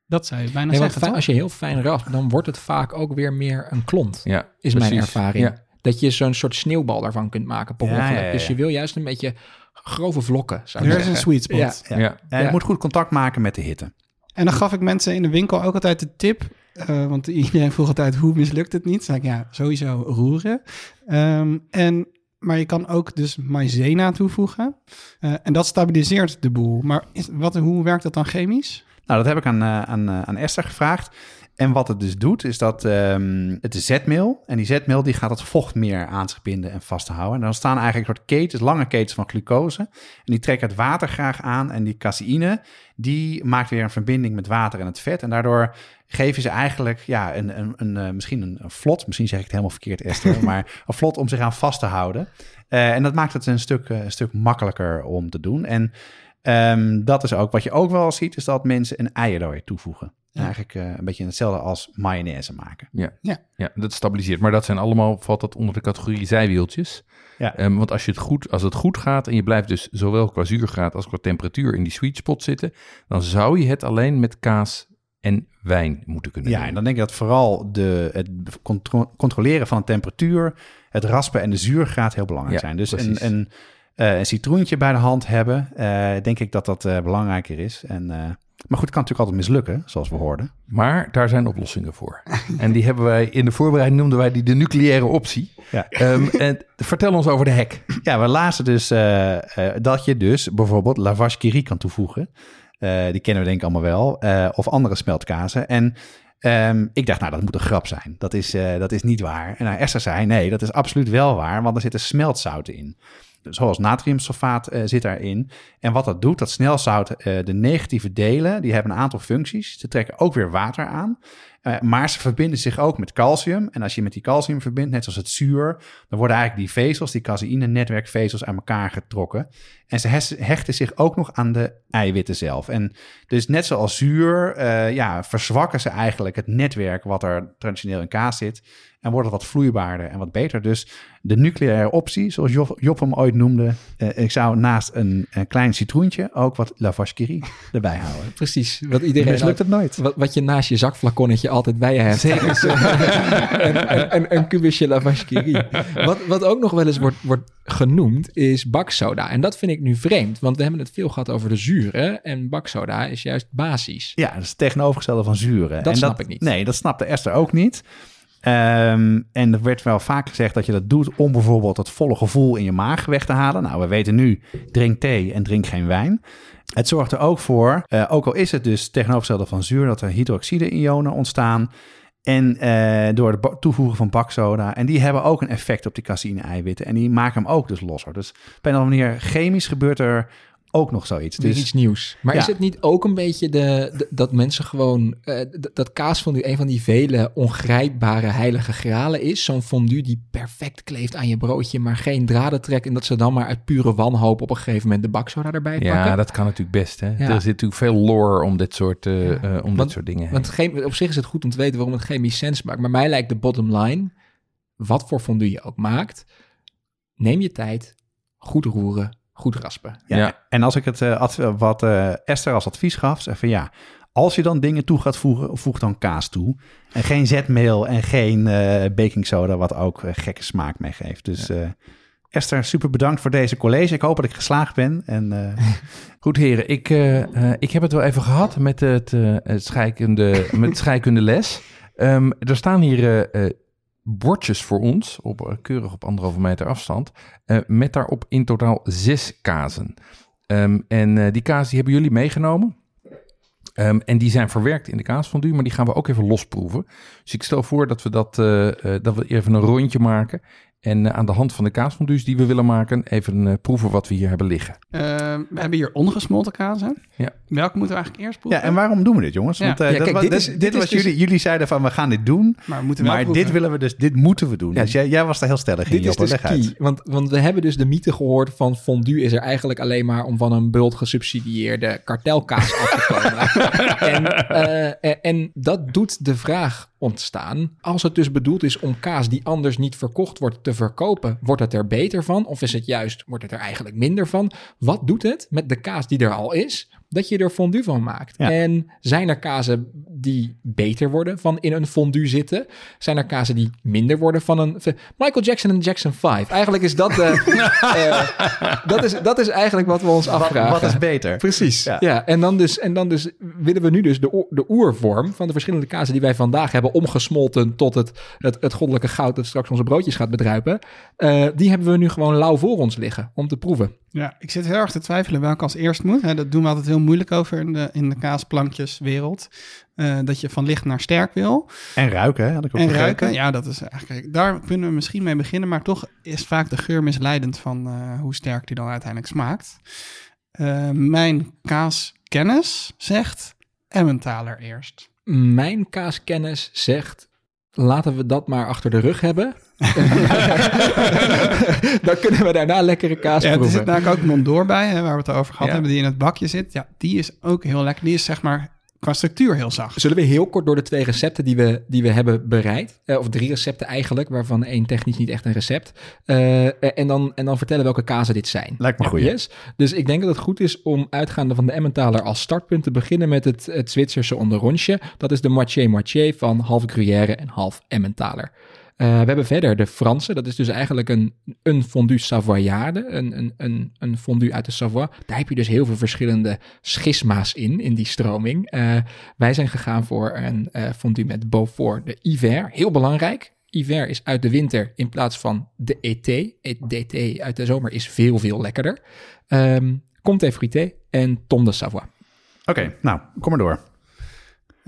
Dat zou je bijna Nee, zeggen, als je heel fijn raspt, dan wordt het vaak ook weer meer een klont. Ja, is mijn ervaring. Ja. Dat je zo'n soort sneeuwbal daarvan kunt maken Ja, ongeluk. ja, ja, Dus je wil juist een beetje grove vlokken, zou ik Er is een sweet spot. Ja. Ja. Ja. En het Ja. moet goed contact maken met de hitte. En dan gaf ik mensen in de winkel ook altijd de tip. eh, want iedereen vroeg altijd, hoe mislukt het niet? Zei ik, ja, sowieso roeren. Ehm, en, maar je kan ook dus maizena toevoegen. Eh, en dat stabiliseert de boel. Maar wat, hoe werkt dat dan chemisch? Nou, dat heb ik aan, eh, aan, eh, aan Esther gevraagd. En wat het dus doet, is dat ehm, het is zetmeel. En die zetmeel die gaat het vocht meer aan zich binden en vasthouden. En dan staan eigenlijk een soort ketens, lange ketens van glucose. En die trekken het water graag aan. En die caseïne, die maakt weer een verbinding met water en het vet. En daardoor geven ze eigenlijk ja, een, een, een, eh, misschien een, een vlot. Misschien zeg ik het helemaal verkeerd, Esther. [laughs] maar een vlot om zich aan vast te houden. En dat maakt het een stuk, een stuk makkelijker om te doen. En Ehm, dat is ook wat je ook wel ziet, is dat mensen een ei er weer toevoegen. Ja. Eigenlijk eh, een beetje hetzelfde als mayonaise maken. Ja. Ja. ja, dat stabiliseert. Maar dat zijn allemaal, valt dat onder de categorie zijwieltjes. Ja. Ehm, want als, je het goed, als het goed gaat en je blijft dus zowel qua zuurgraad als qua temperatuur in die sweet spot zitten, dan zou je het alleen met kaas en wijn moeten kunnen Ja, doen. en dan denk ik dat vooral de, het contro- controleren van de temperatuur, het raspen en de zuurgraad heel belangrijk Ja, zijn. Dus een, precies. een, een citroentje bij de hand hebben, eh, denk ik dat dat eh, belangrijker is. En, eh, maar goed, het kan natuurlijk altijd mislukken, zoals we hoorden. Maar daar zijn oplossingen voor. [laughs] en die hebben wij in de voorbereiding noemden wij die de nucleaire optie. Ja. Ehm, en vertel ons over de hek. Ja, we lazen dus eh, eh, dat je dus bijvoorbeeld lavage Curie kan toevoegen. Eh, die kennen we denk ik allemaal wel. Eh, of andere smeltkazen. En ehm, ik dacht, nou, dat moet een grap zijn. Dat is, eh, dat is niet waar. En nou, Esther zei, nee, dat is absoluut wel waar. Want er zitten smeltzouten in. Zoals natriumsulfaat eh, zit daarin. En wat dat doet, dat snelzout, eh, de negatieve delen, die hebben een aantal functies. Ze trekken ook weer water aan. Eh, maar ze verbinden zich ook met calcium. En als je met die calcium verbindt, net zoals het zuur, dan worden eigenlijk die vezels, die caseïne-netwerkvezels, aan elkaar getrokken. En ze hechten zich ook nog aan de eiwitten zelf. En dus net zoals zuur, eh, ja, verzwakken ze eigenlijk het netwerk wat er traditioneel in kaas zit. En wordt het wat vloeibaarder en wat beter. Dus de nucleaire optie, zoals Job, Job hem ooit noemde. eh, ik zou naast een, een klein citroentje ook wat La Vache qui rit [laughs] erbij houden. Precies, wat iedereen... Mislukt het nooit. Wat, wat je naast je zakflaconnetje altijd bij je hebt. Zeker. Is, een, een, een, kubusje rit. [laughs] Wat, wat ook nog wel eens wordt, wordt genoemd is baksoda. En dat vind ik nu vreemd, want we hebben het veel gehad over de zuren. En baksoda is juist basis. Ja, dat is het tegenovergestelde van zuren. Dat en snap ik niet. Nee, dat snapte Esther ook niet. Ehm, en er werd wel vaak gezegd dat je dat doet om bijvoorbeeld het volle gevoel in je maag weg te halen. Nou, we weten nu, drink thee en drink geen wijn. Het zorgt er ook voor, eh, ook al is het dus tegenovergestelde van zuur, dat er hydroxide-ionen ontstaan. En eh, door het toevoegen van baksoda. En die hebben ook een effect op die caseïne-eiwitten. En die maken hem ook dus losser. Dus op een of andere manier, chemisch gebeurt er ook nog zoiets. Dus iets nieuws. Maar Ja. is het niet ook een beetje de, de- dat mensen gewoon... eh, dat kaasfondue een van die vele ongrijpbare heilige gralen is? Zo'n fondue die perfect kleeft aan je broodje... maar geen draden trekt... en dat ze dan maar uit pure wanhoop... op een gegeven moment de baksoda erbij Ja, pakken? dat kan natuurlijk best. Hè? Ja. Er zit natuurlijk veel lore om dit soort, eh, Ja. eh, om dit soort dingen. Want op zich is het goed om te weten waarom het chemisch sens maakt. Maar mij lijkt de bottom line, wat voor fondue je ook maakt, neem je tijd, goed roeren, goed raspen. Ja, Ja. En als ik het eh, adv- wat eh, Esther als advies gaf, zei van ja, als je dan dingen toe gaat voegen, voeg dan kaas toe. En geen zetmeel en geen eh baking soda, wat ook gekke smaak meegeeft. Dus eh, Esther, super bedankt voor deze college. Ik hoop dat ik geslaagd ben. En eh, [laughs] Goed heren, ik, ik heb het wel even gehad met het, eh, het scheikunde, met [laughs] scheikunde les. Ehm, er staan hier eh, eh, bordjes voor ons, op, eh, keurig op anderhalve meter afstand, eh, met daarop in totaal zes kazen. Ehm, en eh, die kazen die hebben jullie meegenomen. Ehm, en die zijn verwerkt in de kaasfondue, maar die gaan we ook even losproeven. Dus ik stel voor dat we, dat, dat we even een rondje maken. En eh, aan de hand van de kaasfondues die we willen maken, even eh, proeven wat we hier hebben liggen. Eh, we hebben hier ongesmolten kaas. Hè? Ja. Welke moeten we eigenlijk eerst proeven? ja, en waarom doen we dit, jongens? Ja. Want Ja, dat kijk, was- dit dit, is- dit dit is was dus- jullie, jullie zeiden van we gaan dit doen. Maar we Maar proeven. dit willen we dus, dit moeten we doen. Ja. Dus jij, jij was daar heel stellig in, Dit is dus key, want, want we hebben dus de mythe gehoord van fondue is er eigenlijk alleen maar om van een bult gesubsidieerde kartelkaas af te komen. [laughs] en, eh, en dat doet de vraag ontstaan, als het dus bedoeld is om kaas die anders niet verkocht wordt te verkopen, wordt het er beter van? Of is het juist, wordt het er eigenlijk minder van? Wat doet het met de kaas die er al is, dat je er fondue van maakt? Ja. En zijn er kazen die beter worden van in een fondue zitten? Zijn er kazen die minder worden van een... Michael Jackson en Jackson 5. Eigenlijk is dat de... [laughs] eh, dat, is, dat is eigenlijk wat we ons afvragen. wat is beter? Precies. Ja. Ja. en, dan dus, en dan dus willen we nu dus de, de oervorm van de verschillende kazen die wij vandaag hebben omgesmolten tot het, het, het goddelijke goud dat straks onze broodjes gaat bedruipen. eh, die hebben we nu gewoon lauw voor ons liggen om te proeven. Ja, ik zit heel erg te twijfelen welke als eerst moet. Hè, dat doen we altijd heel moeilijk over in de, in de kaasplankjeswereld. Eh, dat je van licht naar sterk wil. En ruiken, hè, had ik ook En begrepen. ruiken, ja, dat is eigenlijk... Daar kunnen we misschien mee beginnen, maar toch is vaak de geur misleidend van eh, hoe sterk die dan uiteindelijk smaakt. Eh, mijn kaaskennis zegt Emmentaler eerst. Mijn kaaskennis zegt, laten we dat maar achter de rug hebben. [laughs] Dan kunnen we daarna lekkere kaas Ja, er proeven. zit namelijk ook Mondor bij, hè, waar we het over gehad Ja. hebben, die in het bakje zit. Ja, die is ook heel lekker. Die is zeg maar qua structuur heel zacht. Zullen we heel kort door de twee recepten die we, die we hebben bereid, eh, of drie recepten eigenlijk, waarvan één technisch niet echt een recept, eh, eh, en, dan, en dan vertellen welke kazen dit zijn. Lijkt me goed. Yes. Dus ik denk dat het goed is om uitgaande van de Emmentaler als startpunt te beginnen met het, het Zwitserse onderrondje. Dat is de moitié-moitié van half Gruyère en half Emmentaler. Eh, we hebben verder de Franse, dat is dus eigenlijk een, een fondue Savoyarde, een, een, een, een fondue uit de Savoie. Daar heb je dus heel veel verschillende schisma's in, in die stroming. Eh, wij zijn gegaan voor een eh, fondue met Beaufort de Hiver, heel belangrijk. Hiver is uit de winter in plaats van de ET. DT uit de zomer is veel, veel lekkerder. Ehm Comté Frité en Tom de Savoie. Oké, nou, kom maar door.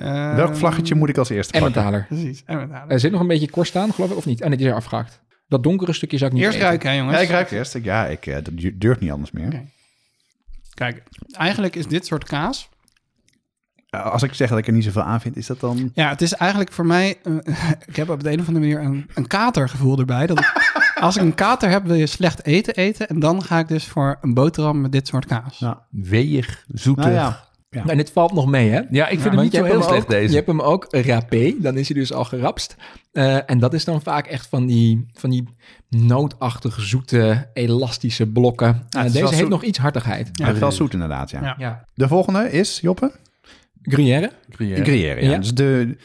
Ehm, Welk vlaggetje moet ik als eerste pakken? Emmentaler. Precies, Emmentaler. Er zit nog een beetje korst staan, geloof ik, of niet? Nee, die is er afgehaakt. Dat donkere stukje zou ik niet Eerst eten. ruiken, hè, jongens. Ja, ik ruik eerst. Ik- Ja, ik eh, dat du- durf niet anders meer. Oké. Kijk, eigenlijk is dit soort kaas Eh, Als ik zeg dat ik er niet zoveel aan vind, is dat dan... Ja, het is eigenlijk voor mij... eh, [laughs] ik heb op de een of andere manier een, een katergevoel erbij. Dat ik- [laughs] als ik een kater heb, wil je slecht eten eten. En dan ga ik dus voor een boterham met dit soort kaas. Ja. Weeg, zoetig. Nou ja, Nou, en dit valt nog mee, hè? Ja, ik vind hem Want niet je zo hebt heel hem slecht ook- deze. Je hebt hem ook rapé, dan is hij dus al gerapst. Eh, en dat is dan vaak echt van die, van die nootachtige, zoete, elastische blokken. het Eh, deze heeft zoet. nog iets hartigheid. Hij heeft wel zoet inderdaad, ja. Ja. Ja. De volgende is, Joppe? Gruyère? Gruyère. Gruyère, ja. Ja. Dus de,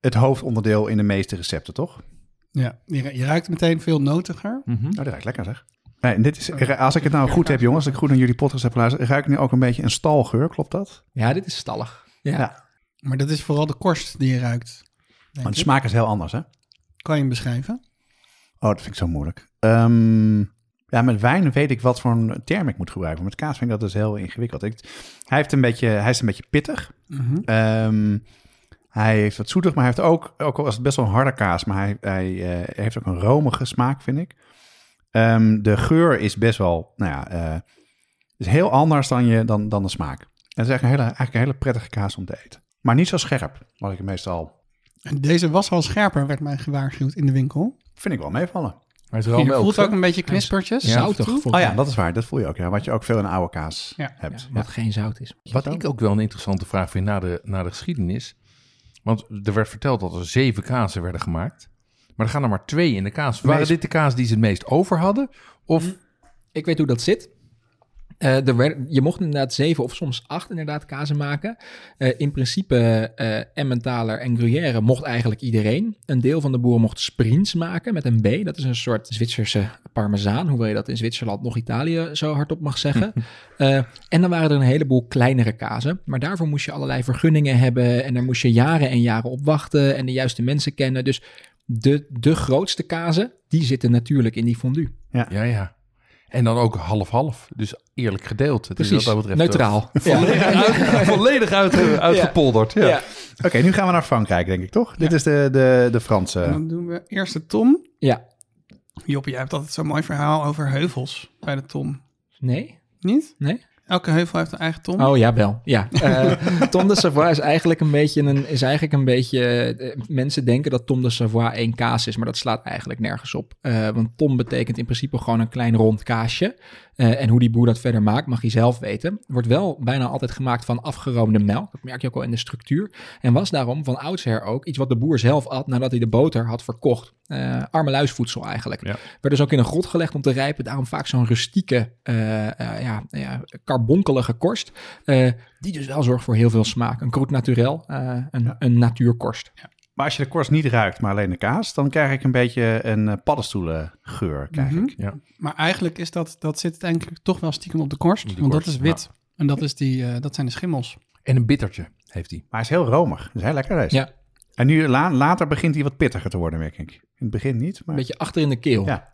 het hoofdonderdeel in de meeste recepten, toch? Ja, je, ruikt meteen veel notiger. Oh, dat ruikt lekker, zeg. Nee, dit is, als ik het nou goed heb, jongens, als ik goed naar jullie podcast heb geluisterd, ruik ik nu ook een beetje een stalgeur, klopt dat? Ja, dit is stallig. Ja. Ja. Maar dat is vooral de korst die je ruikt. Maar de ik. smaak is heel anders, hè? Kan je hem beschrijven? Oh, dat vind ik zo moeilijk. Ehm, ja, met wijn weet ik wat voor een term ik moet gebruiken. Met kaas vind ik dat dus heel ingewikkeld. Ik, hij, heeft een beetje, hij is een beetje pittig. Mhm. Ehm, hij heeft wat zoetig, maar hij heeft ook, ook al is het best wel een harde kaas, maar hij, hij eh, heeft ook een romige smaak, vind ik. Ehm, de geur is best wel, nou ja, eh, is heel anders dan, je, dan, dan de smaak. En het is eigenlijk een, hele, eigenlijk een hele prettige kaas om te eten. Maar niet zo scherp, wat ik meestal, En deze was al scherper, werd mij gewaarschuwd in de winkel. vind ik wel meevallen. Is wel Je melk, voelt ook een beetje knispertjes. Zoutig. en toe. Oh ja, dat is waar. Dat voel je ook. Ja. Wat je ook veel in oude kaas Ja. hebt. Ja, Ja. wat geen zout is. Wat ik ook wel een interessante vraag vind na de, na de geschiedenis. Want er werd verteld dat er zeven kazen werden gemaakt. Maar er gaan er maar twee in de kaas. Waren Meest- dit de kaas die ze het meest over hadden? Of Ik weet hoe dat zit. Eh, er werd, je mocht inderdaad zeven of soms acht inderdaad kazen maken. Eh, in principe eh Emmentaler en Gruyère mocht eigenlijk iedereen. Een deel van de boeren mocht Sprins maken met een B. Dat is een soort Zwitserse parmezaan. Hoewel je dat in Zwitserland nog Italië zo hardop mag zeggen. [laughs] En dan waren er een heleboel kleinere kazen. Maar daarvoor moest je allerlei vergunningen hebben. En daar moest je jaren en jaren op wachten. En de juiste mensen kennen. Dus de, de grootste kazen, die zitten natuurlijk in die fondue. ja, ja. En dan ook half-half. Dus eerlijk gedeeld. Het is Precies, wat dat betreft, neutraal. eh, volledig, [laughs] uit- volledig uit, uitgepolderd. Ja. Ja. Oké, nu gaan we naar Frankrijk, denk ik, toch? Dit is de, de, de Franse... En dan doen we eerst de tom. Ja. Job, jij hebt altijd zo'n mooi verhaal over heuvels bij de tom. Nee? Niet? Nee? Elke heuvel heeft een eigen tom. Oh ja, wel. Ja. Eh, [laughs] Tom de Savoie is eigenlijk een beetje een. Is eigenlijk een beetje eh, mensen denken dat Tom de Savoie één kaas is, maar dat slaat eigenlijk nergens op. Eh, want Tom betekent in principe gewoon een klein rond kaasje. Eh, en hoe die boer dat verder maakt, mag hij zelf weten. Wordt wel bijna altijd gemaakt van afgeroomde melk. Dat merk je ook al in de structuur. En was daarom van oudsher ook iets wat de boer zelf at nadat hij de boter had verkocht. Eh armeluisvoedsel eigenlijk. Ja. Werd dus ook in een grot gelegd om te rijpen. Daarom vaak zo'n rustieke, eh, ja, ja, karbonkelige korst. die dus wel zorgt voor heel veel smaak. Een croûte naturel, een, Ja. een natuurkorst. Maar als je de korst niet ruikt, maar alleen de kaas, dan krijg ik een beetje een eh, paddenstoelengeur. Krijg Mhm. ik. Maar eigenlijk is dat, dat zit ik toch wel stiekem op de korst. De want korst, dat is wit. En dat, is die, eh, dat zijn de schimmels. En een bittertje heeft hij. Maar hij is heel romig. Dat is heel lekker deze. Ja. En nu la- later begint hij wat pittiger te worden, merk ik. In het begin niet, maar... Een beetje achter in de keel. Ja.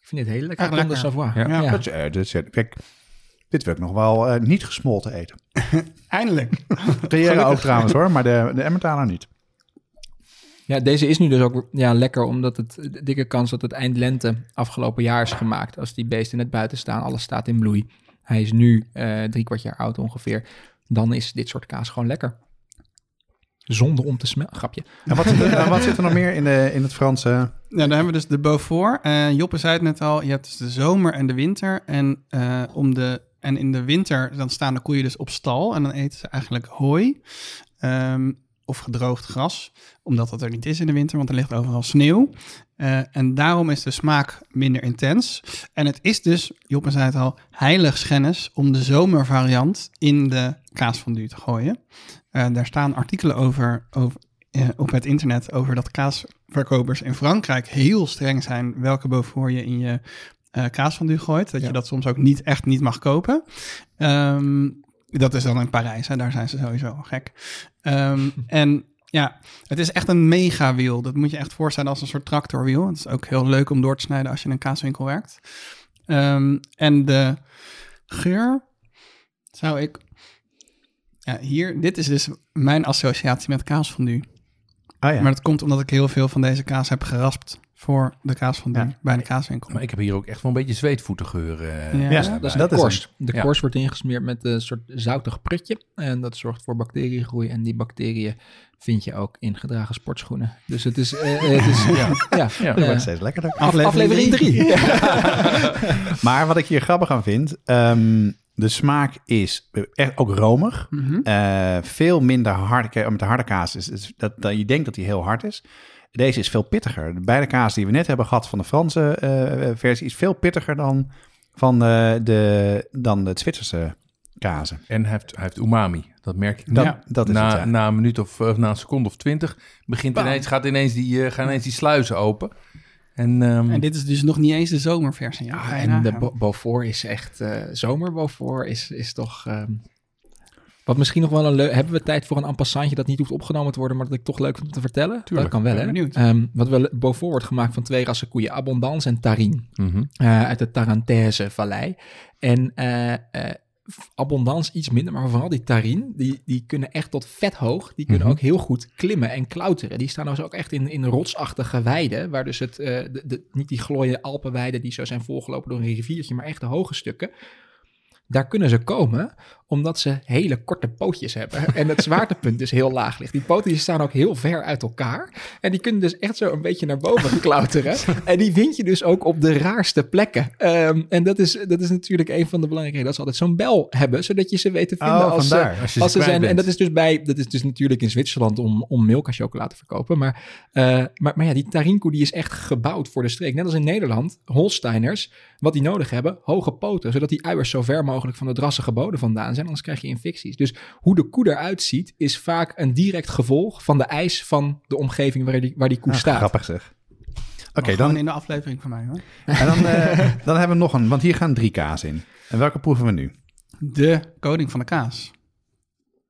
Ik vind dit heel lekker. Echt de lekker. Savoie. Ja. Ja. Ja. Dat is, eh, dat kijk, dit ik nog wel eh, niet gesmolten eten. [laughs] Eindelijk. Gruyère ook trouwens hoor, maar de, de Emmentaler niet. Ja, deze is nu dus ook ja, lekker, omdat het de dikke kans dat het eind lente afgelopen jaar is gemaakt. Als die beesten net buiten staan, alles staat in bloei. Hij is nu eh, drie kwart jaar oud ongeveer. Dan is dit soort kaas gewoon lekker. Zonder om te smelten. Grapje. En wat zit er, eh, wat zit er nog meer in, de, in het Franse? Nou, dan hebben we dus de Beaufort. En Joppe zei het net al, je hebt dus de zomer en de winter. En, eh, om de, en in de winter dan staan de koeien dus op stal. En dan eten ze eigenlijk hooi ehm, of gedroogd gras. Omdat dat er niet is in de winter, want er ligt overal sneeuw. Eh, en daarom is de smaak minder intens. En het is dus, Joppe zei het al, heiligschennis om de zomervariant in de kaasfondue te gooien. Eh, daar staan artikelen over, over eh, op het internet over dat kaasverkopers in Frankrijk heel streng zijn welke Beaufort je in je eh kaasfondue gooit. Dat je dat soms ook niet echt niet mag kopen. Ehm, dat is dan in Parijs, hè, daar zijn ze sowieso gek. Ehm, [laughs] en ja, het is echt een megawiel. Dat moet je echt voorstellen als een soort tractorwiel. Het is ook heel leuk om door te snijden als je in een kaaswinkel werkt. Ehm, en de geur zou ik... Ja, hier, dit is dus mijn associatie met kaasfondue. Ah ja. Maar dat komt omdat ik heel veel van deze kaas heb geraspt voor de kaas van Ja. bij de kaaswinkel. Maar ik heb hier ook echt wel een beetje zweetvoetengeur. eh, Ja. Dat is Dat de is korst. De Ja. korst wordt ingesmeerd met een soort zoutig prutje. En dat zorgt voor bacteriegroei. En die bacteriën vind je ook in gedragen sportschoenen. Dus het is... eh, het is [laughs] ja, ja, Ja. Dat wordt steeds lekkerder. aflevering 3. [laughs] [laughs] Maar wat ik hier grappig aan vind, ehm, de smaak is echt ook romig. Eh, veel minder hard. Kijk, Met de harde kaas is, is dat, dat je denkt dat hij heel hard is. Deze is veel pittiger. De beide kaas die we net hebben gehad van de Franse eh, versie is veel pittiger dan van eh, de, dan de Zwitserse kazen. En hij heeft, hij heeft umami. Dat merk ik Dat, Ja. dat is na, het. ja. na een minuut of eh, na een seconde of twintig begint Bam. ineens, gaat ineens die, eh, gaan ineens die sluizen open. En, ehm, En dit is dus nog niet eens de zomerversie. Ja, je en de Beaufort is echt... eh zomer Beaufort is, is toch... ehm, wat misschien nog wel een leuk... Hebben we tijd voor een en passantje dat niet hoeft opgenomen te worden, maar dat ik toch leuk vind om te vertellen? Tuurlijk, dat kan wel, hè? benieuwd. Ehm, wat wel, Beaufort wordt gemaakt van twee rassen koeien, Abondance en Tarin. mhm. eh, uit de Tarentaise vallei. En eh, eh, Abondance iets minder, maar vooral die Tarin, die, die kunnen echt tot vet hoog. Die kunnen Mhm. ook heel goed klimmen en klauteren. Die staan dus ook echt in, in rotsachtige weiden, waar dus het, de, de, niet die glooie Alpenweiden die zo zijn volgelopen door een riviertje, maar echt de hoge stukken. Daar kunnen ze komen omdat ze hele korte pootjes hebben. En het zwaartepunt [laughs] dus heel laag ligt. Die poten die staan ook heel ver uit elkaar. En die kunnen dus echt zo een beetje naar boven [laughs] klauteren. En die vind je dus ook op de raarste plekken. Ehm, en dat is, dat is natuurlijk een van de belangrijke dat ze altijd zo'n bel hebben, zodat je ze weet te vinden Oh, als, ze. Als ze zijn. En dat is dus bij, dat is dus natuurlijk in Zwitserland om, om Milka chocola te verkopen. Maar, eh, maar, maar ja, die Tarinkoe die is echt gebouwd voor de streek. Net als in Nederland, Holsteiners, wat die nodig hebben, hoge poten, zodat die uiers zo ver mogelijk van de drassige bodem vandaan zijn, anders krijg je infecties. Dus hoe de koe eruit ziet, is vaak een direct gevolg van de eis van de omgeving waar die, waar die koe Ah, staat. grappig zeg. Oké, dan, in de aflevering van mij hoor. en dan, eh, [laughs] dan hebben we nog een, want hier gaan drie kaas in. En welke proeven we nu? De koning van de kaas.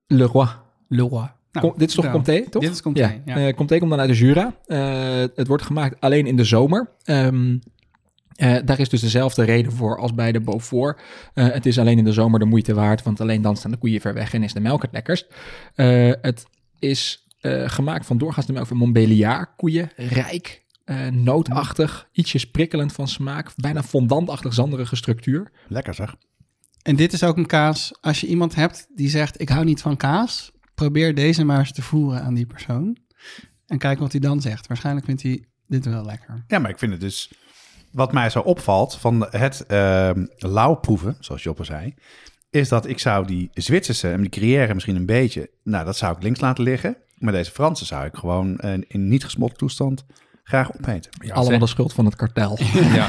Le Roi. Le Roi. Nou, Kom- dit is toch vertel. Comté, toch? Dit is Comté, Ja, ja. Eh, Comté komt dan uit de Jura. Eh, het wordt gemaakt alleen in de zomer. Ehm, eh, daar is dus dezelfde reden voor als bij de Beaufort. Eh, het is alleen in de zomer de moeite waard, want alleen dan staan de koeien ver weg en is de melk het lekkerst. Eh, het is eh, gemaakt van doorgaans de melk van Montbéliard koeien. Rijk, eh, nootachtig, ietsjes prikkelend van smaak. Bijna fondantachtig zanderige structuur. Lekker zeg. En dit is ook een kaas, als je iemand hebt die zegt, ik hou niet van kaas, probeer deze maar eens te voeren aan die persoon. En kijk wat hij dan zegt. Waarschijnlijk vindt hij dit wel lekker. Ja, maar ik vind het dus... Wat mij zo opvalt van het ehm lauwproeven, zoals Joppe zei... is dat ik zou die Zwitserse en die Gruyère misschien een beetje... nou, dat zou ik links laten liggen. Maar deze Franse zou ik gewoon in niet gesmolten toestand graag opeten. Ja, Allemaal de schuld van het kartel. [laughs] [laughs] Ja.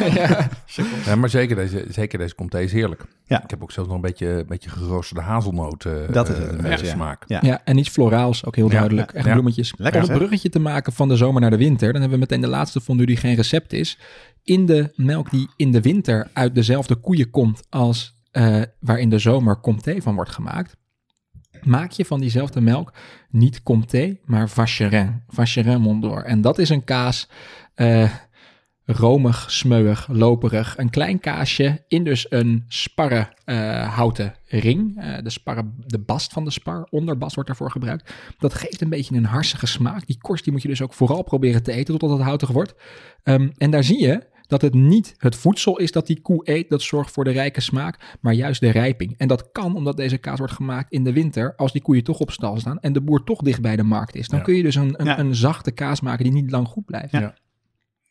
ja, maar zeker deze, zeker deze Comté is heerlijk. Ja. Ik heb ook zelfs nog een beetje, een beetje geroosterde hazelnoot eh, Dat is het eh, smaak. Ja. Ja, en iets floraals, ook heel duidelijk. ja, Echt ja. bloemetjes. Lekker, Om een bruggetje te maken van de zomer naar de winter, dan hebben we meteen de laatste fondue die geen recept is. In de melk die in de winter uit dezelfde koeien komt als eh, waar in de zomer comté van wordt gemaakt, maak je van diezelfde melk niet comté, maar vacherin. Vacherin Mondor. En dat is een kaas... eh, romig, smeuig, loperig. Een klein kaasje in dus een sparre eh, houten ring. De, sparre, de bast van de spar, onderbast wordt daarvoor gebruikt. Dat geeft een beetje een harsige smaak. Die korst die moet je dus ook vooral proberen te eten totdat het houtig wordt. Ehm, en daar zie je dat het niet het voedsel is dat die koe eet, dat zorgt voor de rijke smaak, maar juist de rijping. En dat kan omdat deze kaas wordt gemaakt in de winter, als die koeien toch op stal staan en de boer toch dicht bij de markt is. Dan Ja. kun je dus een, een, Ja. een zachte kaas maken die niet lang goed blijft. Ja.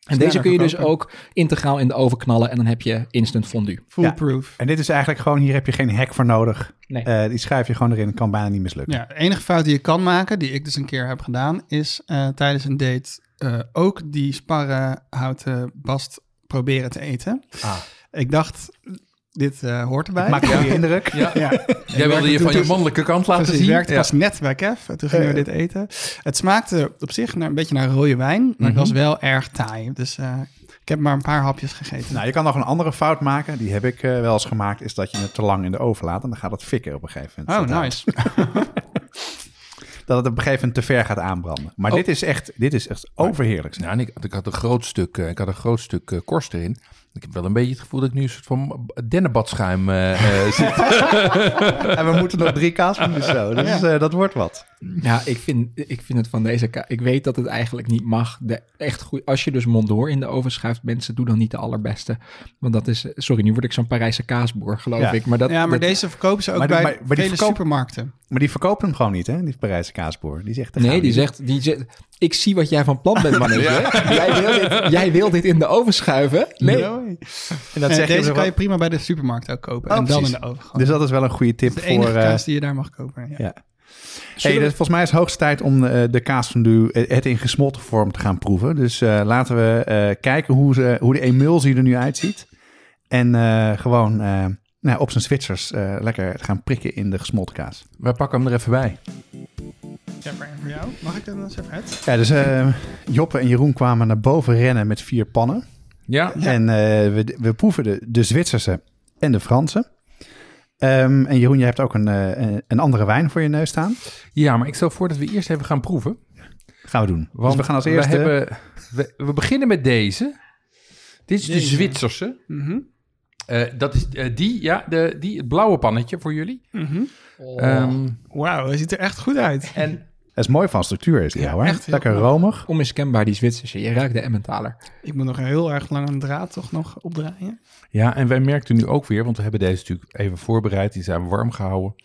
En deze kun je dus ook integraal in de oven knallen en dan heb je instant fondue. Foolproof. En dit is eigenlijk gewoon, hier heb je geen hek voor nodig. Nee. Eh, die schuif je gewoon erin, kan bijna niet mislukken. Ja, de enige fout die je kan maken, die ik dus een keer heb gedaan, is eh, tijdens een date eh, ook die sparrenhouten bast proberen te eten. Ah. Ik dacht, dit eh, hoort erbij. Maakt goede indruk. Ja. Ja. Jij wilde je van je mannelijke kant laten Precies, zien. werkte Ja. pas net bij Kev. Toen gingen we dit eten. Het smaakte op zich naar, een beetje naar rode wijn, maar Mhm. het was wel erg taai. Dus eh, ik heb maar een paar hapjes gegeten. Nou, je kan nog een andere fout maken. Die heb ik eh, wel eens gemaakt. Is dat je het te lang in de oven laat. En dan gaat het fikken op een gegeven moment. oh, nice. [laughs] Dat het op een gegeven moment te ver gaat aanbranden. Maar Oh. dit is echt, dit is echt overheerlijk. Ja, en ik, ik had een groot stuk, eh, ik had een groot stuk eh, korst erin. Ik heb wel een beetje het gevoel dat ik nu een soort van dennenbadschuim eh, eh, [laughs] zit. [laughs] en we moeten nog drie kaasfondue zo. Dus eh, dat wordt wat. Ja, ik vind, ik vind het van deze... ka- Ik weet dat het eigenlijk niet mag. De echt goed, als je dus Mondor in de oven schuift, mensen, doe dan niet de allerbeste. Want dat is... Sorry, nu word ik zo'n Parijse kaasboer, geloof Ja. ik. Maar dat, ja, maar dat- deze verkopen ze ook Maar bij maar- maar die vele verkoop- supermarkten. Maar die verkopen hem gewoon niet, hè? Die Parijse kaasboer. Die zegt... Nee, die zegt, die zegt... Ik zie wat jij van plan bent, [laughs] mannetje. jij, wil dit, jij wil dit in de oven schuiven? Nee. En dat zeg je deze zo kan je prima bij de supermarkt ook kopen. Oh, en dan precies. in de oven. gewoon. Dus dat is wel een goede tip de enige voor... eh, kaas die je daar mag kopen. Ja. ja. Hey, dus volgens mij is het hoogste tijd om eh, de kaasfondue eh, het in gesmolten vorm te gaan proeven. Dus eh, laten we eh, kijken hoe, ze, hoe de emulsie er nu uitziet. En eh, gewoon eh, nou, op zijn Zwitsers eh, lekker gaan prikken in de gesmolten kaas. Wij pakken hem er even bij. Ja, maar voor jou. Mag ik dan eens even uit? Ja, dus eh, Joppe en Jeroen kwamen naar boven rennen met vier pannen. Ja, En eh, we, we proeven de, de Zwitserse en de Franse. Ehm, en Jeroen, je hebt ook een, eh, een- een andere wijn voor je neus staan. ja, maar ik stel voor dat we eerst even gaan proeven. Gaan we doen. Want dus we gaan als eerste... We, hebben, we, we beginnen met deze. Dit is de. Zwitserse. Mhm. Eh, dat is die, ja, de, die, het blauwe pannetje voor jullie. Mhm. Ehm, Wauw, hij ziet er echt goed uit. en Dat is mooi van structuur is die Ja, jou, hè? echt heel Lekker romig. Onmiskenbaar die Zwitserse. Je ruikt de Emmentaler. Ik moet nog heel erg lang een draad toch nog opdraaien. Ja, en wij merkten nu ook weer, want we hebben deze natuurlijk even voorbereid, die zijn warm gehouden.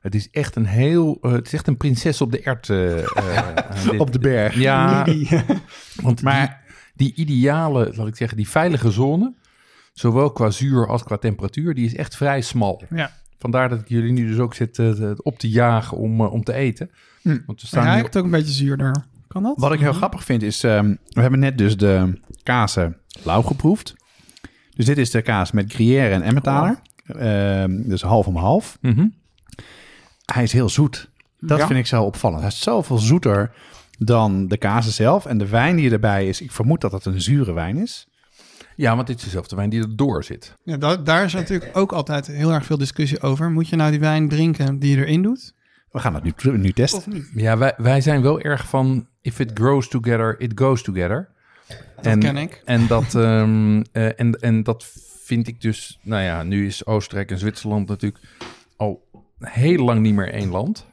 Het is echt een heel, eh, het is echt een prinses op de ert. eh, eh, [laughs] Op de berg. Ja, [laughs] want Maar- die, die ideale, laat ik zeggen, die veilige zone, zowel qua zuur als qua temperatuur, die is echt vrij smal. Ja. Vandaar dat ik jullie nu dus ook zit op te jagen om, om te eten. Hm. Want we Hij staan nu ruikt ook een beetje zuurder. Kan dat? Wat ik heel grappig vind is, ehm, we hebben net dus de kazen lauw geproefd. Dus dit is de kaas met Gruyère en Emmentaler. Ehm, dus half om half. Mhm. Hij is heel zoet. Dat Ja. vind ik zo opvallend. Hij is zoveel zoeter dan de kazen zelf. En de wijn die erbij is, ik vermoed dat het een zure wijn is. Ja, want dit is dezelfde wijn die erdoor zit. Ja, da- daar is natuurlijk ook altijd heel erg veel discussie over. Moet je nou die wijn drinken die je erin doet? We gaan het nu, nu testen. Ja, wij, wij zijn wel erg van if it grows together, it goes together. Dat ken ik. En dat, ehm, eh, en, en dat vind ik dus, nou ja, nu is Oostenrijk en Zwitserland natuurlijk al heel lang niet meer één land.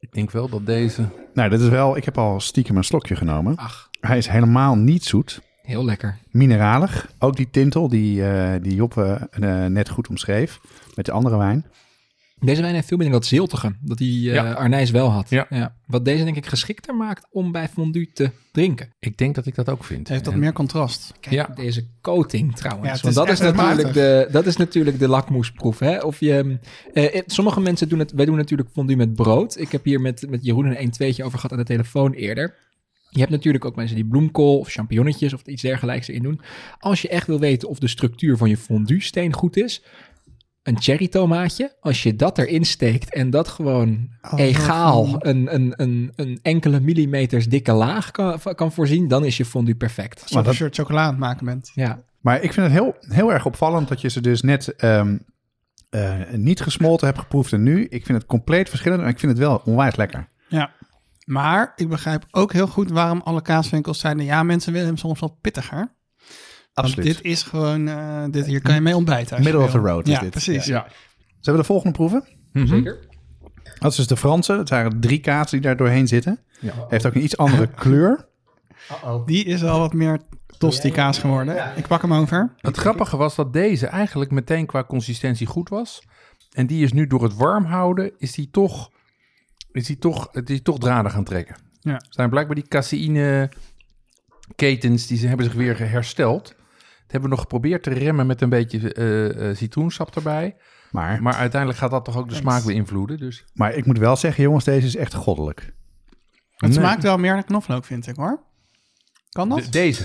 Ik denk wel dat deze... Nou, dit is wel, ik heb al stiekem een slokje genomen. Ach, Hij is helemaal niet zoet. heel lekker. Mineralig. Ook die tintel die, eh die Joppe eh, net goed omschreef. Met de andere wijn. Deze wijn heeft veel minder dat ziltige, dat die eh Ja. Arnijs wel had. Ja. Wat deze denk ik geschikter maakt om bij fondue te drinken. Ik denk dat ik dat ook vind. Heeft En- meer contrast. Kijk, Ja. deze coating trouwens. Ja, Want is dat is, echt natuurlijk de, dat is natuurlijk de lakmoesproef. Hè? Of je, eh, eh, sommige mensen doen het... Wij doen natuurlijk fondue met brood. Ik heb hier met, met Jeroen een 1 2 over gehad aan de telefoon eerder. Je hebt natuurlijk ook mensen die bloemkool of champignonnetjes of iets dergelijks erin doen. Als je echt wil weten of de structuur van je fondue steen goed is... Een cherry tomaatje, als je dat erin steekt en dat gewoon Oh, egaal een, een, een, een enkele millimeters dikke laag kan, kan voorzien, dan is je fondue perfect. Alsof je een soort chocola aan het maken bent. Ja, Maar ik vind het heel, heel erg opvallend dat je ze dus net ehm, eh, niet gesmolten hebt geproefd en nu. Ik vind het compleet verschillend en ik vind het wel onwijs lekker. Ja. Maar ik begrijp ook heel goed waarom alle kaaswinkels zeiden... ja, mensen willen hem soms wat pittiger. Want dit is gewoon... eh, dit, hier kan je mee ontbijten. Middle of the road is ja, dit. precies. Ja. Zullen we de volgende proeven? Mhm. zeker. Dat is dus de Franse. Dat zijn drie kaas die daar doorheen zitten. Ja. Heeft ook een iets andere [laughs] kleur. Die is al wat meer tosti kaas geworden. Ik pak hem over. Het grappige was dat deze eigenlijk meteen qua consistentie goed was. En die is nu door het warm houden, is die toch, is die toch, het is toch draden gaan trekken. Ja. Er zijn blijkbaar die caseïne ketens, die ze hebben zich weer hersteld. Dat hebben we nog geprobeerd te remmen met een beetje eh, eh, citroensap erbij. Maar, Maar uiteindelijk gaat dat toch ook de smaak beïnvloeden. Dus maar ik moet wel zeggen, jongens, deze is echt goddelijk. Het Nee. smaakt wel meer naar knoflook, vind ik hoor. Kan dat? de- deze.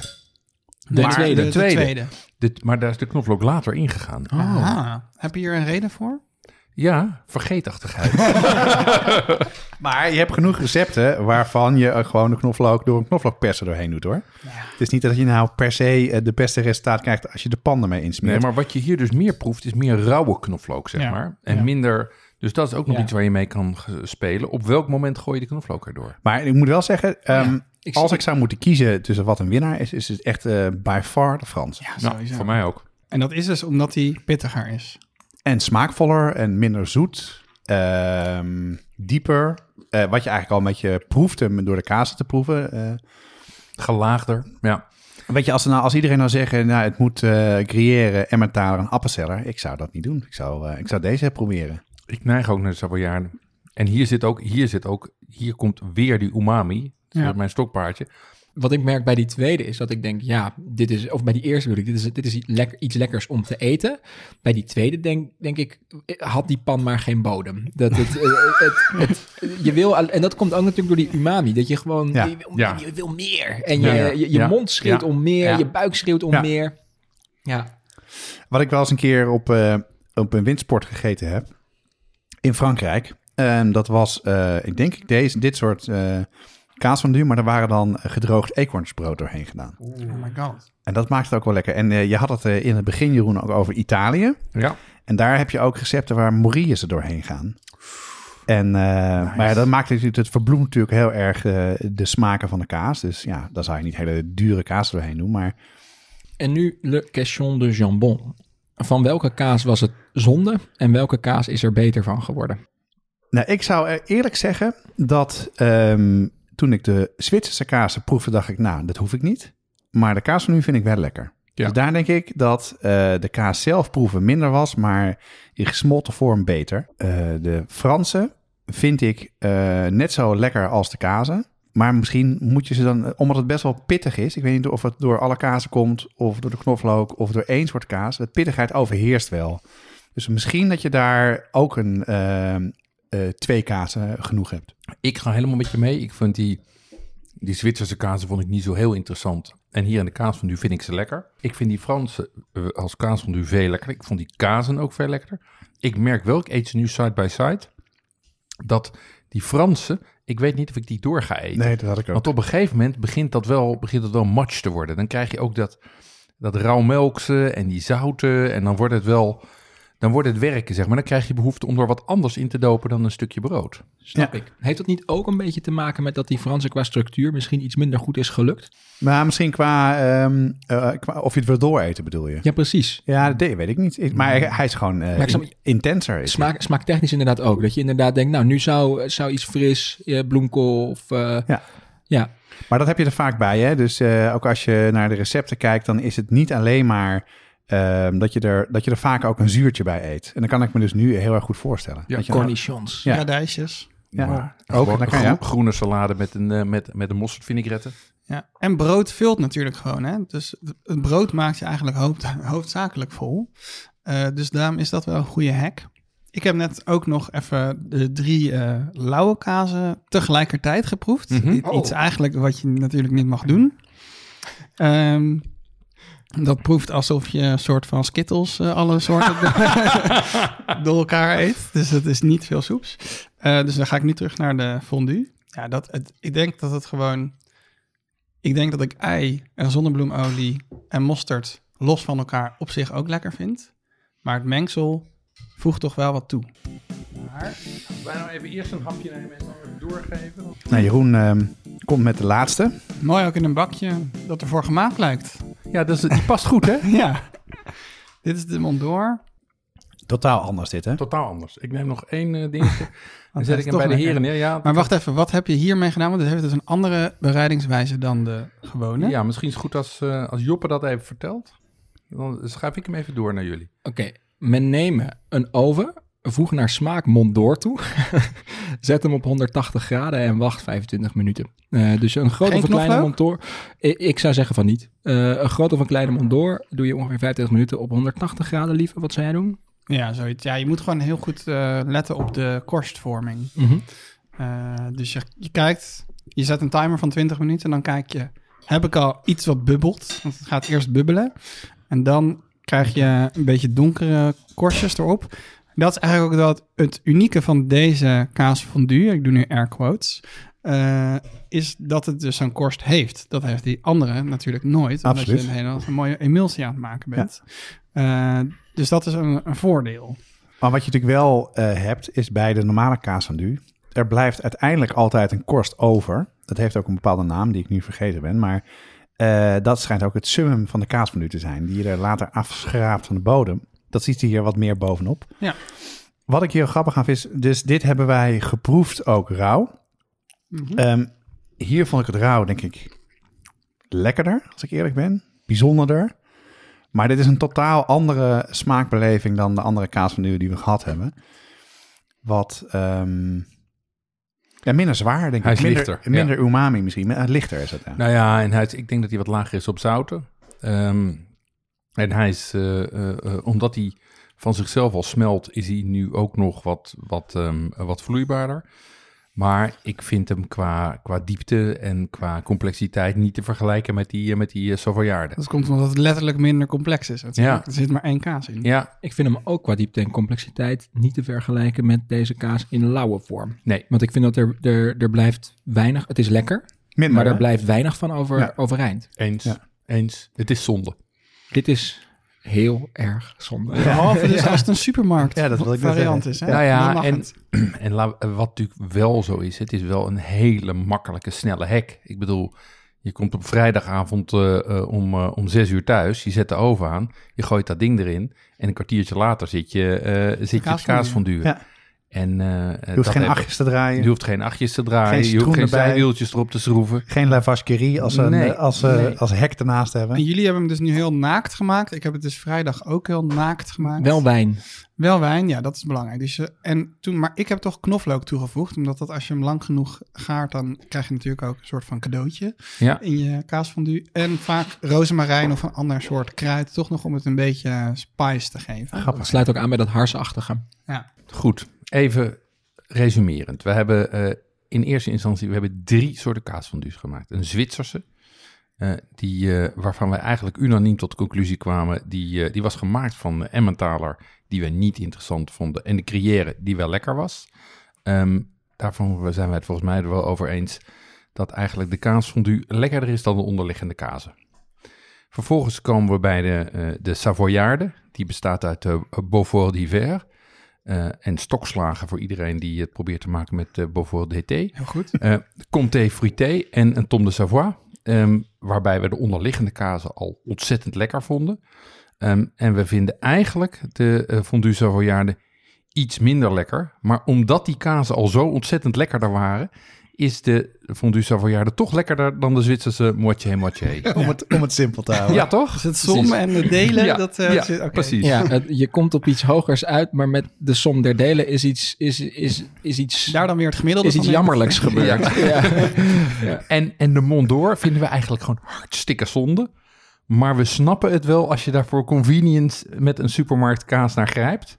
De Maar tweede. de tweede. tweede. Dit, maar daar is de knoflook later ingegaan. Ah, heb je hier een reden voor? Ja, vergeetachtigheid. [laughs] Maar je hebt genoeg recepten waarvan je eh, gewoon de knoflook door een knoflookperser doorheen doet hoor. Het is niet dat je nou per se eh, de beste resultaat krijgt als je de pan ermee Nee, insmeert. maar wat je hier dus meer proeft, is meer rauwe knoflook, zeg Ja. maar. En Ja. minder... Dus dat is ook nog Ja. iets waar je mee kan spelen. Op welk moment gooi je de knoflook erdoor? Maar ik moet wel zeggen, ehm, ik als ik zou moeten kiezen tussen wat een winnaar is, is het echt eh by far de Frans. Ja, Nou, voor mij ook. En dat is dus omdat hij pittiger is. En smaakvoller en minder zoet. Ehm, dieper. Eh, wat je eigenlijk al een beetje proeft hem door de kaas te proeven. Eh, Gelaagder. Ja. weet je, als, er nou, als iedereen nou zeggen, nou, het moet eh Gruyère, Emmentaler en appenzeller. Ik zou dat niet doen. Ik zou, eh, ik zou deze proberen. Ik neig ook naar de Savoyarden. En hier zit ook, hier zit ook, hier komt weer die umami. Dat is Ja. mijn stokpaardje. Wat ik merk bij die tweede is dat ik denk, ja, dit is, of bij die eerste bedoel ik, dit is, dit is iets, lekker, iets lekkers om te eten. Bij die tweede denk, denk ik, had die pan maar geen bodem. Dat het, eh, het, het, je wil, en dat komt ook natuurlijk door die umami, dat je gewoon, Ja. je, wil, Ja. je wil meer. En je, Ja. je, mond schreeuwt om meer, je buik schreeuwt om meer. Ja, Wat ik wel eens een keer op, eh, op een windsport gegeten heb. In Frankrijk. En dat was, eh, ik denk ik, deze, dit soort eh kaas van maar er waren dan gedroogd eekhoornsbrood doorheen gedaan. Oh my god. En dat maakt het ook wel lekker. En eh, je had het eh, in het begin, Jeroen, ook over Italië. Ja. En daar heb je ook recepten waar morieën ze doorheen gaan. En, eh, Maar ja, dat maakt natuurlijk, het verbloemt natuurlijk heel erg de smaken van de kaas. Dus ja, dan zou je niet hele dure kaas doorheen doen. Maar en nu le question de jambon. Van welke kaas was het zonde en welke kaas is er beter van geworden? nou, ik zou eerlijk zeggen dat ehm, toen ik de Zwitserse kaas proefde, dacht ik, nou, dat hoef ik niet. Maar de kaas van nu vind ik wel lekker. Ja. Dus daar denk ik dat eh, de kaas zelf proeven minder was, maar in gesmolten vorm beter. Eh, de Franse vind ik eh, net zo lekker als de kazen. Maar misschien moet je ze dan, omdat het best wel pittig is. Ik weet niet of het door alle kazen komt, of door de knoflook, of door één soort kaas. De pittigheid overheerst wel. Dus misschien dat je daar ook een eh, twee kazen genoeg hebt. Ik ga helemaal met je mee. Ik vind die, die Zwitserse kazen vond ik niet zo heel interessant. En hier in de kaas van vind ik ze lekker. Ik vind die Franse eh, als kaas van veel lekker. Ik vond die kazen ook veel lekkerder. Ik merk wel, ik eet ze nu side by side, dat die Franse, ik weet niet of ik die door ga eten. Nee, dat had ik ook. Want op een gegeven moment begint dat wel, begint dat wel match te worden. Dan krijg je ook dat, dat rauwmelkse en die zouten. En dan wordt het wel, dan wordt het werken, zeg maar. Dan krijg je behoefte om er wat anders in te dopen dan een stukje brood. Snap ik. Heeft dat niet ook een beetje te maken met dat die Franse qua structuur misschien iets minder goed is gelukt? Maar misschien qua, ehm, eh, qua of je het wil dooreten, bedoel je? Ja, precies. Ja, dat weet ik niet. Ik- maar hij, is gewoon eh, Maar ik snap- in- intenser. Is Smaak, smaaktechnisch inderdaad ook. Dat je inderdaad denkt, nou, nu zou, zou iets fris, eh, bloemkool of... Ja. ja. Maar dat heb je er vaak bij, hè? Dus eh, ook als je naar de recepten kijkt, dan is het niet alleen maar ehm, dat, je er, dat je er vaak ook een zuurtje bij eet. En dan kan ik me dus nu heel erg goed voorstellen. Ja, dat je nou- Cornichons. Ja. Radijsjes. ja, Maar ook. gewoon Dan kan je, groen- groene salade met een, eh, met, met een mosterd vinaigrette. Ja. En brood vult natuurlijk gewoon. Hè? Dus het brood maakt je eigenlijk hoofd- [laughs] hoofdzakelijk vol. Eh, dus daarom is dat wel een goede hack. Ik heb net ook nog even de drie eh lauwe kazen tegelijkertijd geproefd. Mhm. Iets eigenlijk wat je natuurlijk niet mag doen. Ehm, dat proeft alsof je een soort van skittles eh, alle soorten [laughs] [laughs] door elkaar eet. Dus het is niet veel soeps. Eh, dus dan ga ik nu terug naar de fondue. Ja, dat, het, ik denk dat het gewoon... Ik denk dat ik ei en zonnebloemolie en mosterd los van elkaar op zich ook lekker vind. Maar het mengsel voegt toch wel wat toe. Wij nou even eerst een hapje nemen en dan even doorgeven. Nou, Jeroen ehm, komt met de laatste. Mooi ook in een bakje dat ervoor gemaakt lijkt. Ja, dat is, die past goed, hè? [laughs] Ja. Dit is de Mondor. Totaal anders dit, hè? Totaal anders. Ik neem nog één eh, dingetje. [laughs] Zet ik hem bij de heren neer. Ja, Maar wacht even, wat heb je hiermee gedaan? Want het heeft dus een andere bereidingswijze dan de gewone. Ja, misschien is het goed als, eh, als Joppe dat even vertelt. Dan schuif ik hem even door naar jullie. Oké, men nemen een oven, voeg naar smaak monddoor toe, [laughs] zet hem op 180 graden en wacht 25 minuten. Eh, dus een grote of een kleine monddoor, ik, ik zou zeggen van niet. Eh, een grote of een kleine monddoor doe je ongeveer 25 minuten op 180 graden, lieve. Wat zou jij doen? Ja, zoiets. Ja, je moet gewoon heel goed eh, letten op de korstvorming. Mhm. Dus je, je kijkt, je zet een timer van 20 minuten en dan kijk je, heb ik al iets wat bubbelt? Want het gaat eerst bubbelen. En dan krijg je een beetje donkere korstjes erop. Dat is eigenlijk ook dat het unieke van deze kaas fondue, ik doe nu air quotes, eh, is dat het dus zo'n korst heeft. Dat heeft die andere natuurlijk nooit, omdat Absoluut. je een hele een mooie emulsie aan het maken bent. Eh, dus dat is een, een voordeel. Maar wat je natuurlijk wel eh, hebt, is bij de normale kaas van du. Er blijft uiteindelijk altijd een korst over. Dat heeft ook een bepaalde naam die ik nu vergeten ben. Maar dat schijnt ook het summum van de kaasmenu te zijn, die je er later afschraapt van de bodem. Dat ziet hier wat meer bovenop. Ja. Wat ik hier grappig aan vind, dus dit hebben wij geproefd ook rauw. Mhm. Ehm, hier vond ik het rauw, denk ik, lekkerder, als ik eerlijk ben. Bijzonderder. Maar dit is een totaal andere smaakbeleving dan de andere kaasmenu die we gehad hebben. Wat ehm, ja, minder zwaar, denk Hij ik. is minder, lichter, Minder umami misschien. maar lichter is het. Ja. Nou ja, en hij is, ik denk dat hij wat lager is op zouten. Ehm, en hij is, eh, eh, eh, omdat hij van zichzelf al smelt, is hij nu ook nog wat, wat, ehm, wat vloeibaarder. Maar ik vind hem qua, qua diepte en qua complexiteit niet te vergelijken met die, met die. Dat komt omdat het letterlijk minder complex is. Ja. Er zit maar één kaas in. Ja, Ik vind hem ook qua diepte en complexiteit niet te vergelijken met deze kaas in lauwe vorm. nee. Want ik vind dat er, er, er blijft weinig, het is lekker, Minder, maar er hè? blijft weinig van over, Ja. overeind. Eens. Ja. Eens. Het is zonde. Dit is heel erg zonde. Behalve dus [laughs] als het een supermarkt Ja, dat wil ik variant zeggen. is. Hè? Nou ja, en-. [clears throat] En la- wat natuurlijk wel zo is, het is wel een hele makkelijke, snelle hack. Ik bedoel, je komt op vrijdagavond eh, eh, om, eh, om zes uur thuis, je zet de oven aan, je gooit dat ding erin en een kwartiertje later zit je, eh zit je het kaasfondue. kaasfondue. Ja. En, eh, Je hoeft dat geen heb- achtjes te draaien. Je hoeft geen achtjes te draaien, Geen je hoeft geen zijwieltjes erop te schroeven. Geen lavasquerie als, een, Nee, als, eh, nee. als hek ernaast hebben. En jullie hebben hem dus nu heel naakt gemaakt. Ik heb het dus vrijdag ook heel naakt gemaakt. Wel wijn. Wel wijn, ja, dat is belangrijk. Dus, eh, en toen, maar ik heb toch knoflook toegevoegd, omdat dat als je hem lang genoeg gaart, dan krijg je natuurlijk ook een soort van cadeautje Ja. in je kaasfondue. En vaak rozemarijn of een ander soort kruid, toch nog om het een beetje eh, spice te geven. Dat sluit ook aan bij dat harsachtige. Ja. Goed, even resumerend. We hebben eh, in eerste instantie we hebben drie soorten kaasfondues gemaakt. Een Zwitserse, eh, die, eh, waarvan wij eigenlijk unaniem tot de conclusie kwamen, die, die was gemaakt van Emmentaler, die we niet interessant vonden, en de Gruyère, die wel lekker was. Ehm, daarvan zijn wij het volgens mij er wel over eens dat eigenlijk de kaasfondue lekkerder is dan de onderliggende kazen. Vervolgens komen we bij de, de Savoyarde, die bestaat uit de Beaufort d'hiver. Eh, en stokslagen voor iedereen die het probeert te maken met uh, Beaufort DT. Heel goed. Eh Comté Fruité en een Tom de Savoie. ehm, waarbij we de onderliggende kazen al ontzettend lekker vonden. Ehm, en we vinden eigenlijk de eh, fondue Savoyarde iets minder lekker. Maar omdat die kazen al zo ontzettend lekkerder waren... is de fondue Savoyarde toch lekkerder dan de Zwitserse moitié moitié. [laughs] Om, het, om het simpel te houden. Ja, toch? Dus het som en de delen, Ja, dat... eh, ja, precies. Ja, het- je komt op iets hogers uit, maar met de som der delen is iets, is, is, is iets, Daar dan weer het gemiddelde is iets jammerlijks gebeurd. [laughs] Ja. En, en de Mondor vinden we eigenlijk gewoon hartstikke zonde. Maar we snappen het wel als je daar voor convenience met een supermarkt kaas naar grijpt.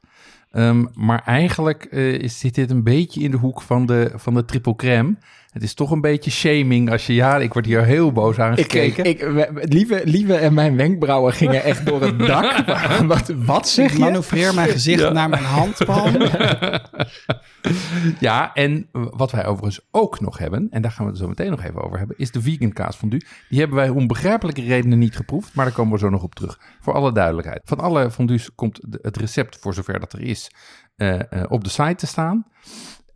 Ehm, maar eigenlijk eh, zit dit een beetje in de hoek van de, van de triple crème. Het is toch een beetje shaming als je... Ja, ik word hier heel boos aan Ik, ik, gekeken. ik, lieve, lieve en mijn wenkbrauwen gingen echt door het [laughs] dak. wat, wat zeg Ik je? manoeuvreer mijn gezicht naar mijn handpalm. [laughs] Ja, en wat wij overigens ook nog hebben, en daar gaan we het zo meteen nog even over hebben, is de vegan kaasfondue. Die hebben wij om begrijpelijke redenen niet geproefd, maar daar komen we zo nog op terug. Voor alle duidelijkheid. Van alle fondues komt het recept, voor zover dat er is, eh, eh, op de site te staan.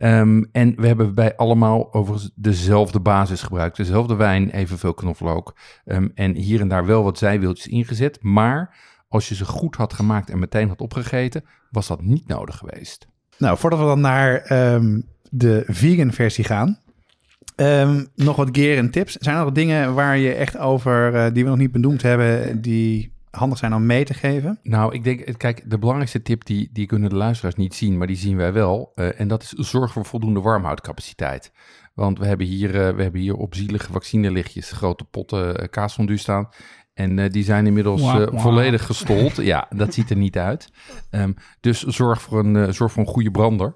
Ehm, en we hebben bij allemaal overigens dezelfde basis gebruikt. Dezelfde wijn, evenveel knoflook. Ehm, en hier en daar wel wat zijwieltjes ingezet. Maar als je ze goed had gemaakt en meteen had opgegeten, was dat niet nodig geweest. Nou, voordat we dan naar ehm, de vegan versie gaan. nog wat gear en tips. Zijn er nog dingen waar je echt over, eh, die we nog niet benoemd hebben, die handig zijn om mee te geven? Nou, ik denk, eh, kijk, de belangrijkste tip die, die kunnen de luisteraars niet zien, maar die zien wij wel. eh, en dat is zorg voor voldoende warmhoudcapaciteit. Want we hebben hier, eh, we hebben hier op zielige vaccinelichtjes grote potten uh, kaasfondue staan. En uh, die zijn inmiddels uh, volledig gestold. ja, dat ziet er niet uit. Um, dus zorg voor, een, uh, zorg voor een goede brander.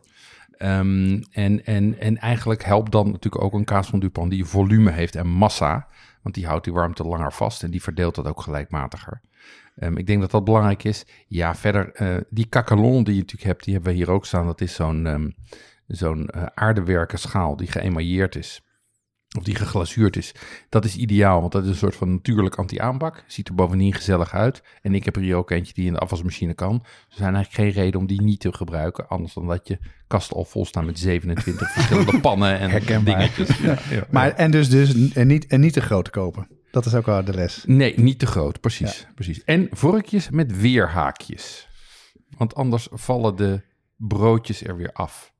Um, en, en, en eigenlijk helpt dan natuurlijk ook een kaasfonduepan die volume heeft en massa. Want die houdt die warmte langer vast en die verdeelt dat ook gelijkmatiger. Um, ik denk dat dat belangrijk is. Ja, verder, uh, die cacalon die je natuurlijk hebt, die hebben we hier ook staan. Dat is zo'n um, zo'n schaal die geëmailleerd is. Of die geglazuurd is, dat is ideaal, want dat is een soort van natuurlijk anti-aanbak. Ziet er bovendien gezellig uit. En ik heb er hier ook eentje die in de afwasmachine kan. Er zijn eigenlijk geen reden om die niet te gebruiken, anders dan dat je kast al vol staan met 27 [laughs] verschillende pannen en Herkenbaar. dingetjes. Ja, ja. Maar, en dus, dus en niet, en niet te groot te kopen. Dat is ook wel de les. Nee, niet te groot, precies, precies. En vorkjes met weerhaakjes. Want anders vallen de broodjes er weer af.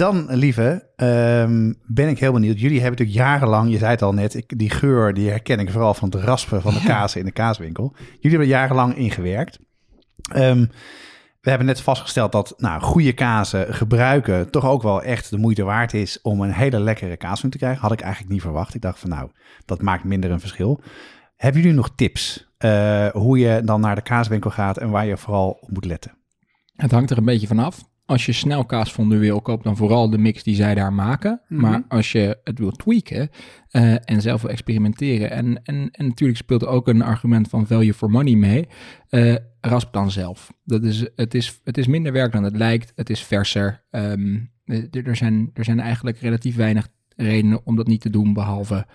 Dan, lieve, ehm, ben ik heel benieuwd. Jullie hebben natuurlijk jarenlang, je zei het al net, ik, die geur die herken ik vooral van het raspen van de [laughs] kaas in de kaaswinkel. Jullie hebben jarenlang ingewerkt. Ehm, we hebben net vastgesteld dat nou, goede kazen gebruiken toch ook wel echt de moeite waard is om een hele lekkere kaaswinkel te krijgen. Had ik eigenlijk niet verwacht. Ik dacht van nou, dat maakt minder een verschil. Hebben jullie nog tips eh, hoe je dan naar de kaaswinkel gaat en waar je vooral op moet letten? Het hangt er een beetje vanaf. Als je snel kaasfondue wil, koop dan vooral de mix die zij daar maken. Mhm. Maar als je het wil tweaken eh, en zelf wil experimenteren... En, en, en natuurlijk speelt er ook een argument van value for money mee... eh, rasp dan zelf. Dat is, het, is, het is minder werk dan het lijkt. Het is verser. Ehm, er, er zijn, er zijn eigenlijk relatief weinig redenen om dat niet te doen... behalve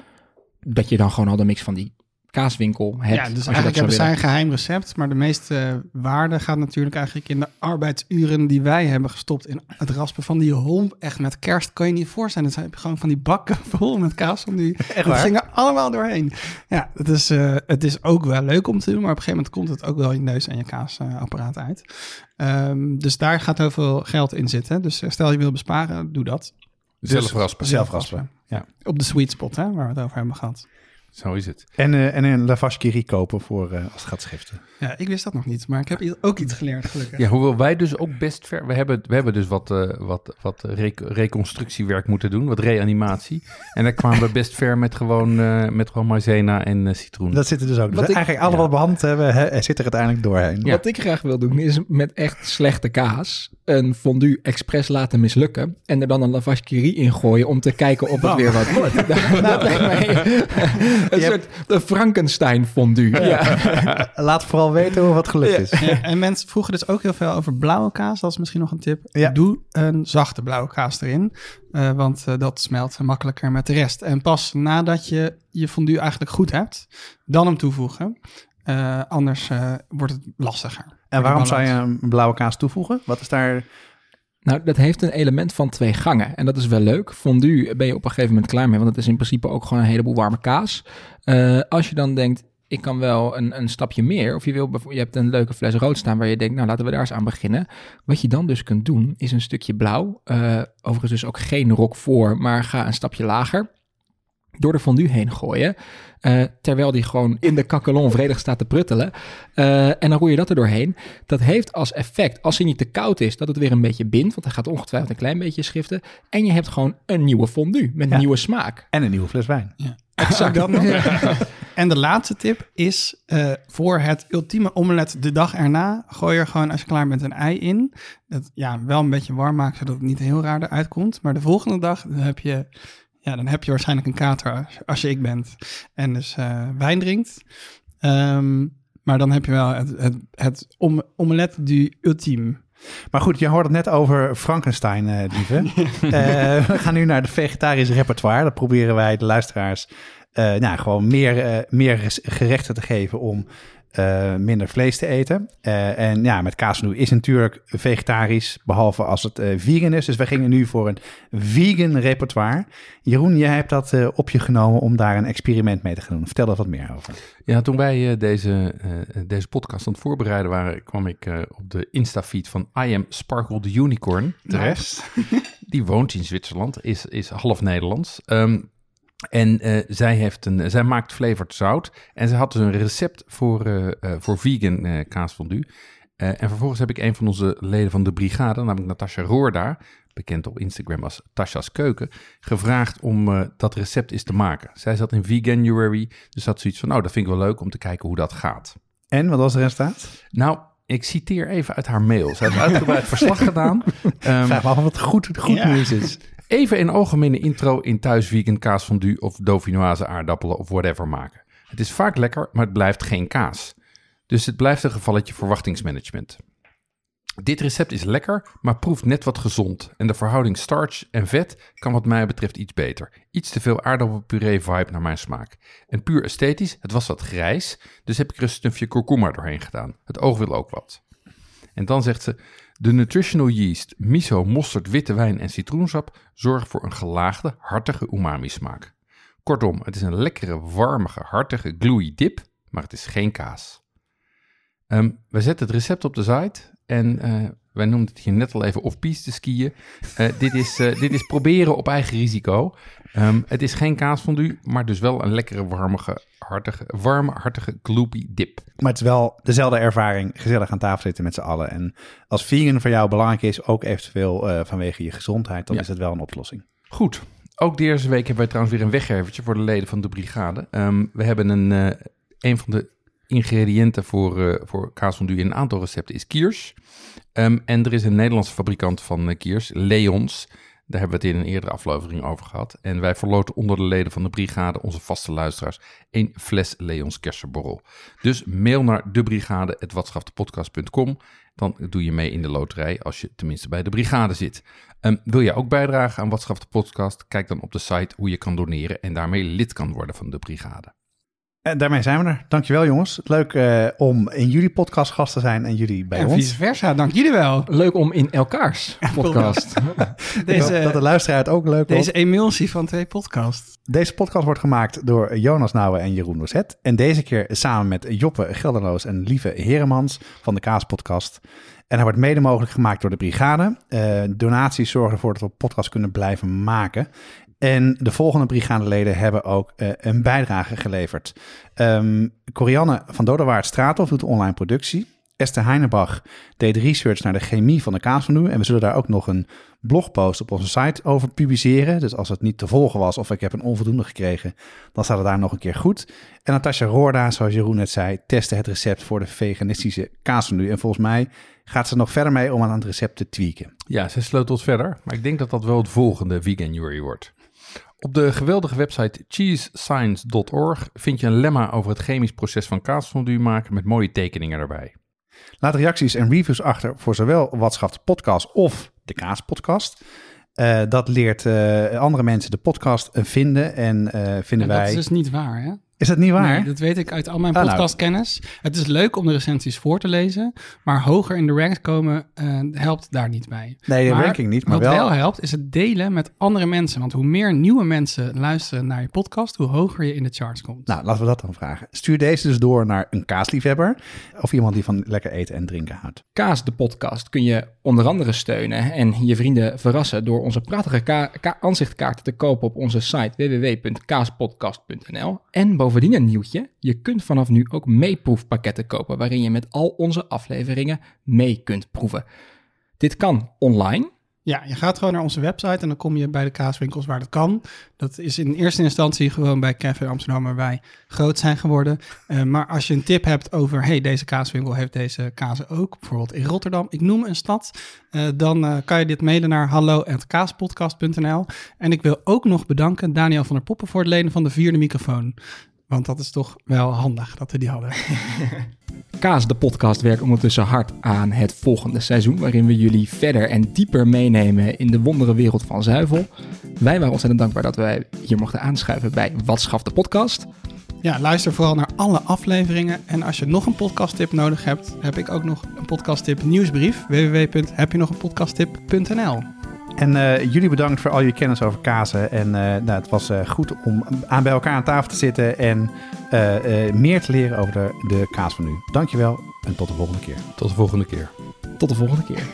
dat je dan gewoon al de mix van die kaaswinkel hebt. ja, dus eigenlijk hebben zij willen. een geheim recept, maar de meeste waarde gaat natuurlijk eigenlijk in de arbeidsuren die wij hebben gestopt in het raspen van die homp. Echt met kerst kan je niet voorstellen. Dus heb je gewoon van die bakken [laughs] vol met kaas van die. Echt Dat ging er allemaal doorheen. Ja, het is, eh, het is ook wel leuk om te doen, maar op een gegeven moment komt het ook wel je neus en je kaasapparaat uit. Ehm, dus daar gaat heel veel geld in zitten. Dus eh, stel je wil besparen, doe dat. Zelf raspen. Zelf raspen. Ja. Op de sweet spot, hè, waar we het over hebben gehad. Zo is het. En, eh, en een lavash kiri kopen voor eh, als het gaat schiften. Ja, ik wist dat nog niet, maar ik heb ook iets geleerd, gelukkig. Ja, hoewel wij dus ook best ver... We hebben, we hebben dus wat, eh, wat, wat rec- reconstructiewerk moeten doen, wat reanimatie. En daar kwamen we best ver met gewoon, eh, met gewoon maizena en citroen. Dat zit er dus ook. Dus Wat ik- eigenlijk alle wat we behandeld hebben, hè, er zit er uiteindelijk doorheen. Ja. Wat ik graag wil doen, is met echt slechte kaas een fondue expres laten mislukken. En er dan een lavash kiri in gooien om te kijken of het weer wat wordt. [laughs] [laughs] [laughs] een Je soort de Frankenstein fondue. Ja. [laughs] Laat vooral weten hoe wat gelukt is. Ja, en mensen vroegen dus ook heel veel over blauwe kaas. Dat is misschien nog een tip. Ja. Doe een zachte blauwe kaas erin. eh, want eh, dat smelt makkelijker met de rest. En pas nadat je je fondue eigenlijk goed hebt, dan hem toevoegen. Eh, anders eh, wordt het lastiger. En waarom zou je een blauwe kaas toevoegen? Wat is daar... Nou, dat heeft een element van twee gangen. En dat is wel leuk. Fondue ben je op een gegeven moment klaar mee. Want het is in principe ook gewoon een heleboel warme kaas. Eh, als je dan denkt, ik kan wel een, een stapje meer. Of je, wil, je hebt een leuke fles rood staan waar je denkt, nou laten we daar eens aan beginnen. Wat je dan dus kunt doen, is een stukje blauw. Eh, overigens dus ook geen rok voor, maar ga een stapje lager. Door de fondue heen gooien. eh, terwijl die gewoon in de kakkelon vredig staat te pruttelen. Eh, en dan roei je dat er doorheen. Dat heeft als effect, als hij niet te koud is, dat het weer een beetje bindt. Want hij gaat ongetwijfeld een klein beetje schiften. En je hebt gewoon een nieuwe fondue met Ja. nieuwe smaak. En een nieuwe fles wijn. [laughs] Exact dat nog. [laughs] En de laatste tip is eh, voor het ultieme omelet de dag erna. Gooi er gewoon als je klaar bent een ei in. Dat ja, wel een beetje warm maken zodat het niet heel raar eruit komt. Maar de volgende dag dan heb je, ja, dan heb je waarschijnlijk een kater als, je ik bent. En dus eh, wijn drinkt. Ehm, maar dan heb je wel het, het, het om, omelet du ultime. Maar goed, je hoort het net over Frankenstein, eh lieve. [laughs] Eh, we gaan nu naar het vegetarische repertoire. Dat proberen wij de luisteraars nou, gewoon meer, meer gerechten te geven om eh, minder vlees te eten. Eh, en ja, met kaasnoe is natuurlijk vegetarisch, behalve als het eh, vegan is. Dus we gingen nu voor een vegan repertoire. Jeroen, jij hebt dat op je genomen om daar een experiment mee te gaan doen. Vertel er wat meer over. Ja, toen wij deze, deze podcast aan het voorbereiden waren, kwam ik op de Insta-feed van I Am Sparkle the Unicorn terecht. [laughs] Die woont in Zwitserland, is, is half Nederlands. Ehm, en eh, zij, heeft een, zij maakt flavored zout. En ze had dus een recept voor, eh, eh, voor vegan eh kaasfondue. Eh, en vervolgens heb ik een van onze leden van de brigade, namelijk Natasja Roorda, bekend op Instagram als Tasha's Keuken, gevraagd om eh, dat recept eens te maken. Zij zat in Veganuary, dus had zoiets van, nou, dat vind ik wel leuk om te kijken hoe dat gaat. En wat was het resultaat? Nou, ik citeer even uit haar mail. Ze heeft uitgebreid [laughs] verslag gedaan. Ehm, Vraag me af wat goed, goed Ja. nieuws is. Even een algemene intro in thuis vegan kaasfondue of dauphinoise aardappelen of whatever maken. Het is vaak lekker, maar het blijft geen kaas. Dus het blijft een gevalletje verwachtingsmanagement. Dit recept is lekker, maar proeft net wat gezond. En de verhouding starch en vet kan wat mij betreft iets beter. Iets te veel aardappelpuree vibe naar mijn smaak. En puur esthetisch, het was wat grijs, dus heb ik er een snufje kurkuma doorheen gedaan. Het oog wil ook wat. En dan zegt ze, de nutritional yeast, miso, mosterd, witte wijn en citroensap zorgen voor een gelaagde, hartige umami smaak. Kortom, het is een lekkere, warmige, hartige, gluey dip, maar het is geen kaas. Ehm, we zetten het recept op de site en eh, wij noemden het hier net al even off-piste skiën. Eh, dit, is, eh, dit is proberen op eigen risico. Ehm, het is geen kaasfondue, maar dus wel een lekkere, warmige, hartige, warme, hartige, gloopy dip. Maar het is wel dezelfde ervaring, gezellig aan tafel zitten met z'n allen. En als vegan voor jou belangrijk is, ook eventueel eh, vanwege je gezondheid, dan Ja. is het wel een oplossing. Goed. Ook deze week hebben wij trouwens weer een weggevertje voor de leden van de brigade. Ehm, we hebben een, een van de ingrediënten voor, eh voor kaasfondue in een aantal recepten is kiers. Ehm, en er is een Nederlandse fabrikant van eh, kiers, Leons. Daar hebben we het in een eerdere aflevering over gehad. En wij verloten onder de leden van de brigade, onze vaste luisteraars, een fles Leons kersenborrel. Dus mail naar debrigade.watschaftepodcast.com. Dan doe je mee in de loterij als je tenminste bij de brigade zit. Ehm, wil je ook bijdragen aan Watschaf de podcast? Kijk dan op de site hoe je kan doneren en daarmee lid kan worden van de brigade. En daarmee zijn we er. Dankjewel jongens. Leuk eh, om in jullie podcast gast te zijn en jullie bij En ons. vice versa, dank jullie wel. Leuk om in elkaars [laughs] podcast. [laughs] Hoop dat de Deze, luisteraar het ook leuk deze vond. emulsie van twee podcasts. Deze podcast wordt gemaakt door Jonas Nouwen en Jeroen Dozet. En deze keer samen met Joppe Gelderloos en Lieve Heremans van de Kaaspodcast. En hij wordt mede mogelijk gemaakt door de Brigade. Eh, donaties zorgen ervoor dat we podcast kunnen blijven maken. En de volgende brigadeleden hebben ook eh, een bijdrage geleverd. Ehm Corianne van Dodewaard Straathof doet online productie. Esther Heinebach deed research naar de chemie van de kaasmenu. En we zullen daar ook nog een blogpost op onze site over publiceren. Dus als het niet te volgen was of ik heb een onvoldoende gekregen, dan staat het daar nog een keer goed. En Natasja Roorda, zoals Jeroen net zei, testte het recept voor de veganistische kaasmenu. En volgens mij gaat ze nog verder mee om aan het recept te tweaken. Ja, ze sleutelt verder, maar ik denk dat dat wel het volgende Veganuary wordt. Op de geweldige website cheesescience.org vind je een lemma over het chemisch proces van kaasfondue maken met mooie tekeningen erbij. Laat reacties en reviews achter voor zowel Watschaf de podcast of de Kaaspodcast. Eh dat leert eh, andere mensen de podcast eh, vinden en eh, vinden En dat wij... is dus niet waar, hè? Is dat niet waar? Nee, dat weet ik uit al mijn Ah, nou. podcastkennis. Het is leuk om de recensies voor te lezen, maar hoger in de ranks komen eh, helpt daar niet bij. Nee, de ranking niet, maar wat wel- helpt is het delen met andere mensen. Want hoe meer nieuwe mensen luisteren naar je podcast, hoe hoger je in de charts komt. Nou, laten we dat dan vragen. Stuur deze dus door naar een kaasliefhebber of iemand die van lekker eten en drinken houdt. Kaas, de podcast, kun je onder andere steunen en je vrienden verrassen door onze prachtige ka- ka- aanzichtkaarten te kopen op onze site www.kaaspodcast.nl. En bovendien een nieuwtje, je kunt vanaf nu ook meeproefpakketten kopen waarin je met al onze afleveringen mee kunt proeven. Dit kan online. Ja, je gaat gewoon naar onze website en dan kom je bij de kaaswinkels waar dat kan. Dat is in eerste instantie gewoon bij Café Amsterdam waar wij groot zijn geworden. Eh, maar als je een tip hebt over, hey, deze kaaswinkel heeft deze kazen ook, bijvoorbeeld in Rotterdam, ik noem een stad, eh, dan eh, kan je dit mailen naar hallo.kaaspodcast.nl. En ik wil ook nog bedanken Daniel van der Poppen voor het lenen van de vierde microfoon. Want dat is toch wel handig dat we die hadden. [laughs] Kaas, de podcast, werkt ondertussen hard aan het volgende seizoen, waarin we jullie verder en dieper meenemen in de wondere wereld van zuivel. Wij waren ontzettend dankbaar dat wij hier mochten aanschuiven bij Wat schaft de podcast. Ja, luister vooral naar alle afleveringen. En als je nog een podcasttip nodig hebt, heb ik ook nog een podcasttip nieuwsbrief. www.hebjenogeenpodcasttip.nl En eh, jullie bedankt voor al je kennis over kazen. En eh, nou, het was eh, goed om aan bij elkaar aan tafel te zitten en eh, eh, meer te leren over de, de kaas van nu. Dankjewel en tot de volgende keer. Tot de volgende keer. Tot de volgende keer. [laughs]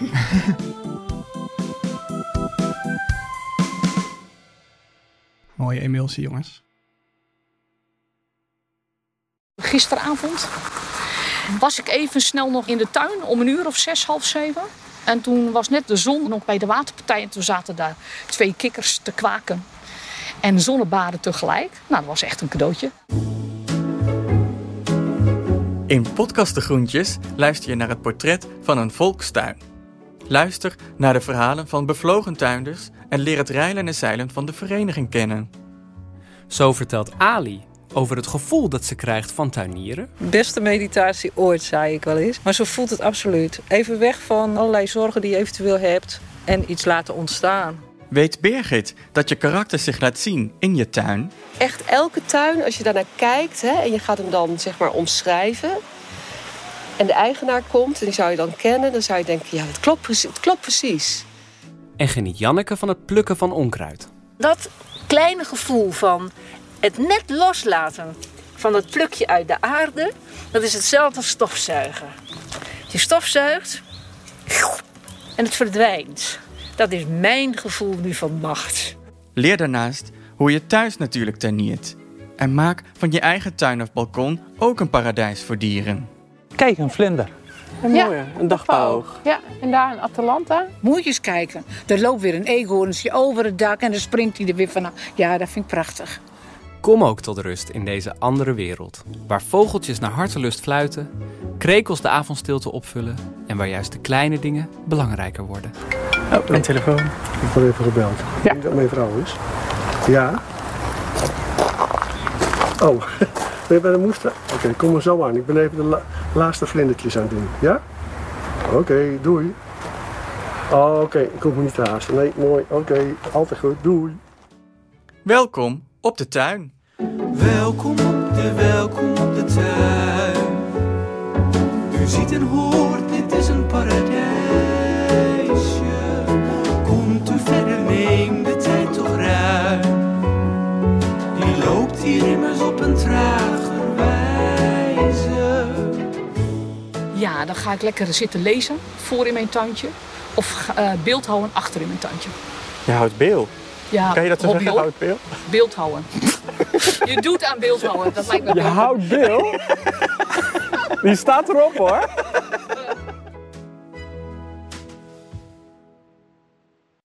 Mooie emulsie, jongens. Gisteravond was ik even snel nog in de tuin om een uur of zes, half zeven. En toen was net de zon nog bij de waterpartij. En toen zaten daar twee kikkers te kwaken. En zonnebaden tegelijk. Nou, dat was echt een cadeautje. In Podcast de Groentjes luister je naar het portret van een volkstuin. Luister naar de verhalen van bevlogen tuinders en leer het rijlen en zeilen van de vereniging kennen. Zo vertelt Ali over het gevoel dat ze krijgt van tuinieren. Beste meditatie ooit, zei ik wel eens. Maar zo voelt het absoluut. Even weg van allerlei zorgen die je eventueel hebt en iets laten ontstaan. Weet Birgit dat je karakter zich laat zien in je tuin? Echt elke tuin, als je daarnaar kijkt hè, en je gaat hem dan zeg maar omschrijven. En de eigenaar komt en die zou je dan kennen, dan zou je denken: ja, het klopt, precies- het klopt precies. En geniet Janneke van het plukken van onkruid. Dat kleine gevoel van het net loslaten van dat plukje uit de aarde, dat is hetzelfde als stofzuigen. Je stofzuigt en het verdwijnt. Dat is mijn gevoel nu van macht. Leer daarnaast hoe je thuis natuurlijk tuiniert. En maak van je eigen tuin of balkon ook een paradijs voor dieren. Kijk, een vlinder. Een Ja, mooie, een dagpauwoog. Ja, en daar in Atalanta. Moet je eens kijken. Er loopt weer een eekhoornsje over het dak en dan springt hij er weer vanaf. Ja, dat vind ik prachtig. Kom ook tot rust in deze andere wereld, waar vogeltjes naar hartelust fluiten, krekels de avondstilte opvullen en waar juist de kleine dingen belangrijker worden. Oh, mijn telefoon. Ik word even gebeld. Ik denk dat mijn vrouw is. Ja? Oh, [laughs] ben je bij de moester? Oké, kom maar zo aan. Ik ben even de la- laatste vlindertjes aan het doen. Ja? Oké, doei. Oh, Oké, ik hoef me niet te haasten. Nee, mooi. Oké, altijd goed. Doei. Welkom op de tuin. Welkom op de, welkom op de tuin. U ziet en hoort, dit is een paradijsje. Komt u verder, neem de tijd toch ruim. Die loopt hier immers op een trager wijze. Ja, dan ga ik lekker zitten lezen voor in mijn tuintje. Of ga- eh, beeld houden achter in mijn tuintje. Je houdt beel. Ja, kan je dat zo hobby, zeggen, houdt beel? Beeld houden. [laughs] Je doet aan beeld houden, dat lijkt me Je houdt beel? [laughs] Die staat erop hoor.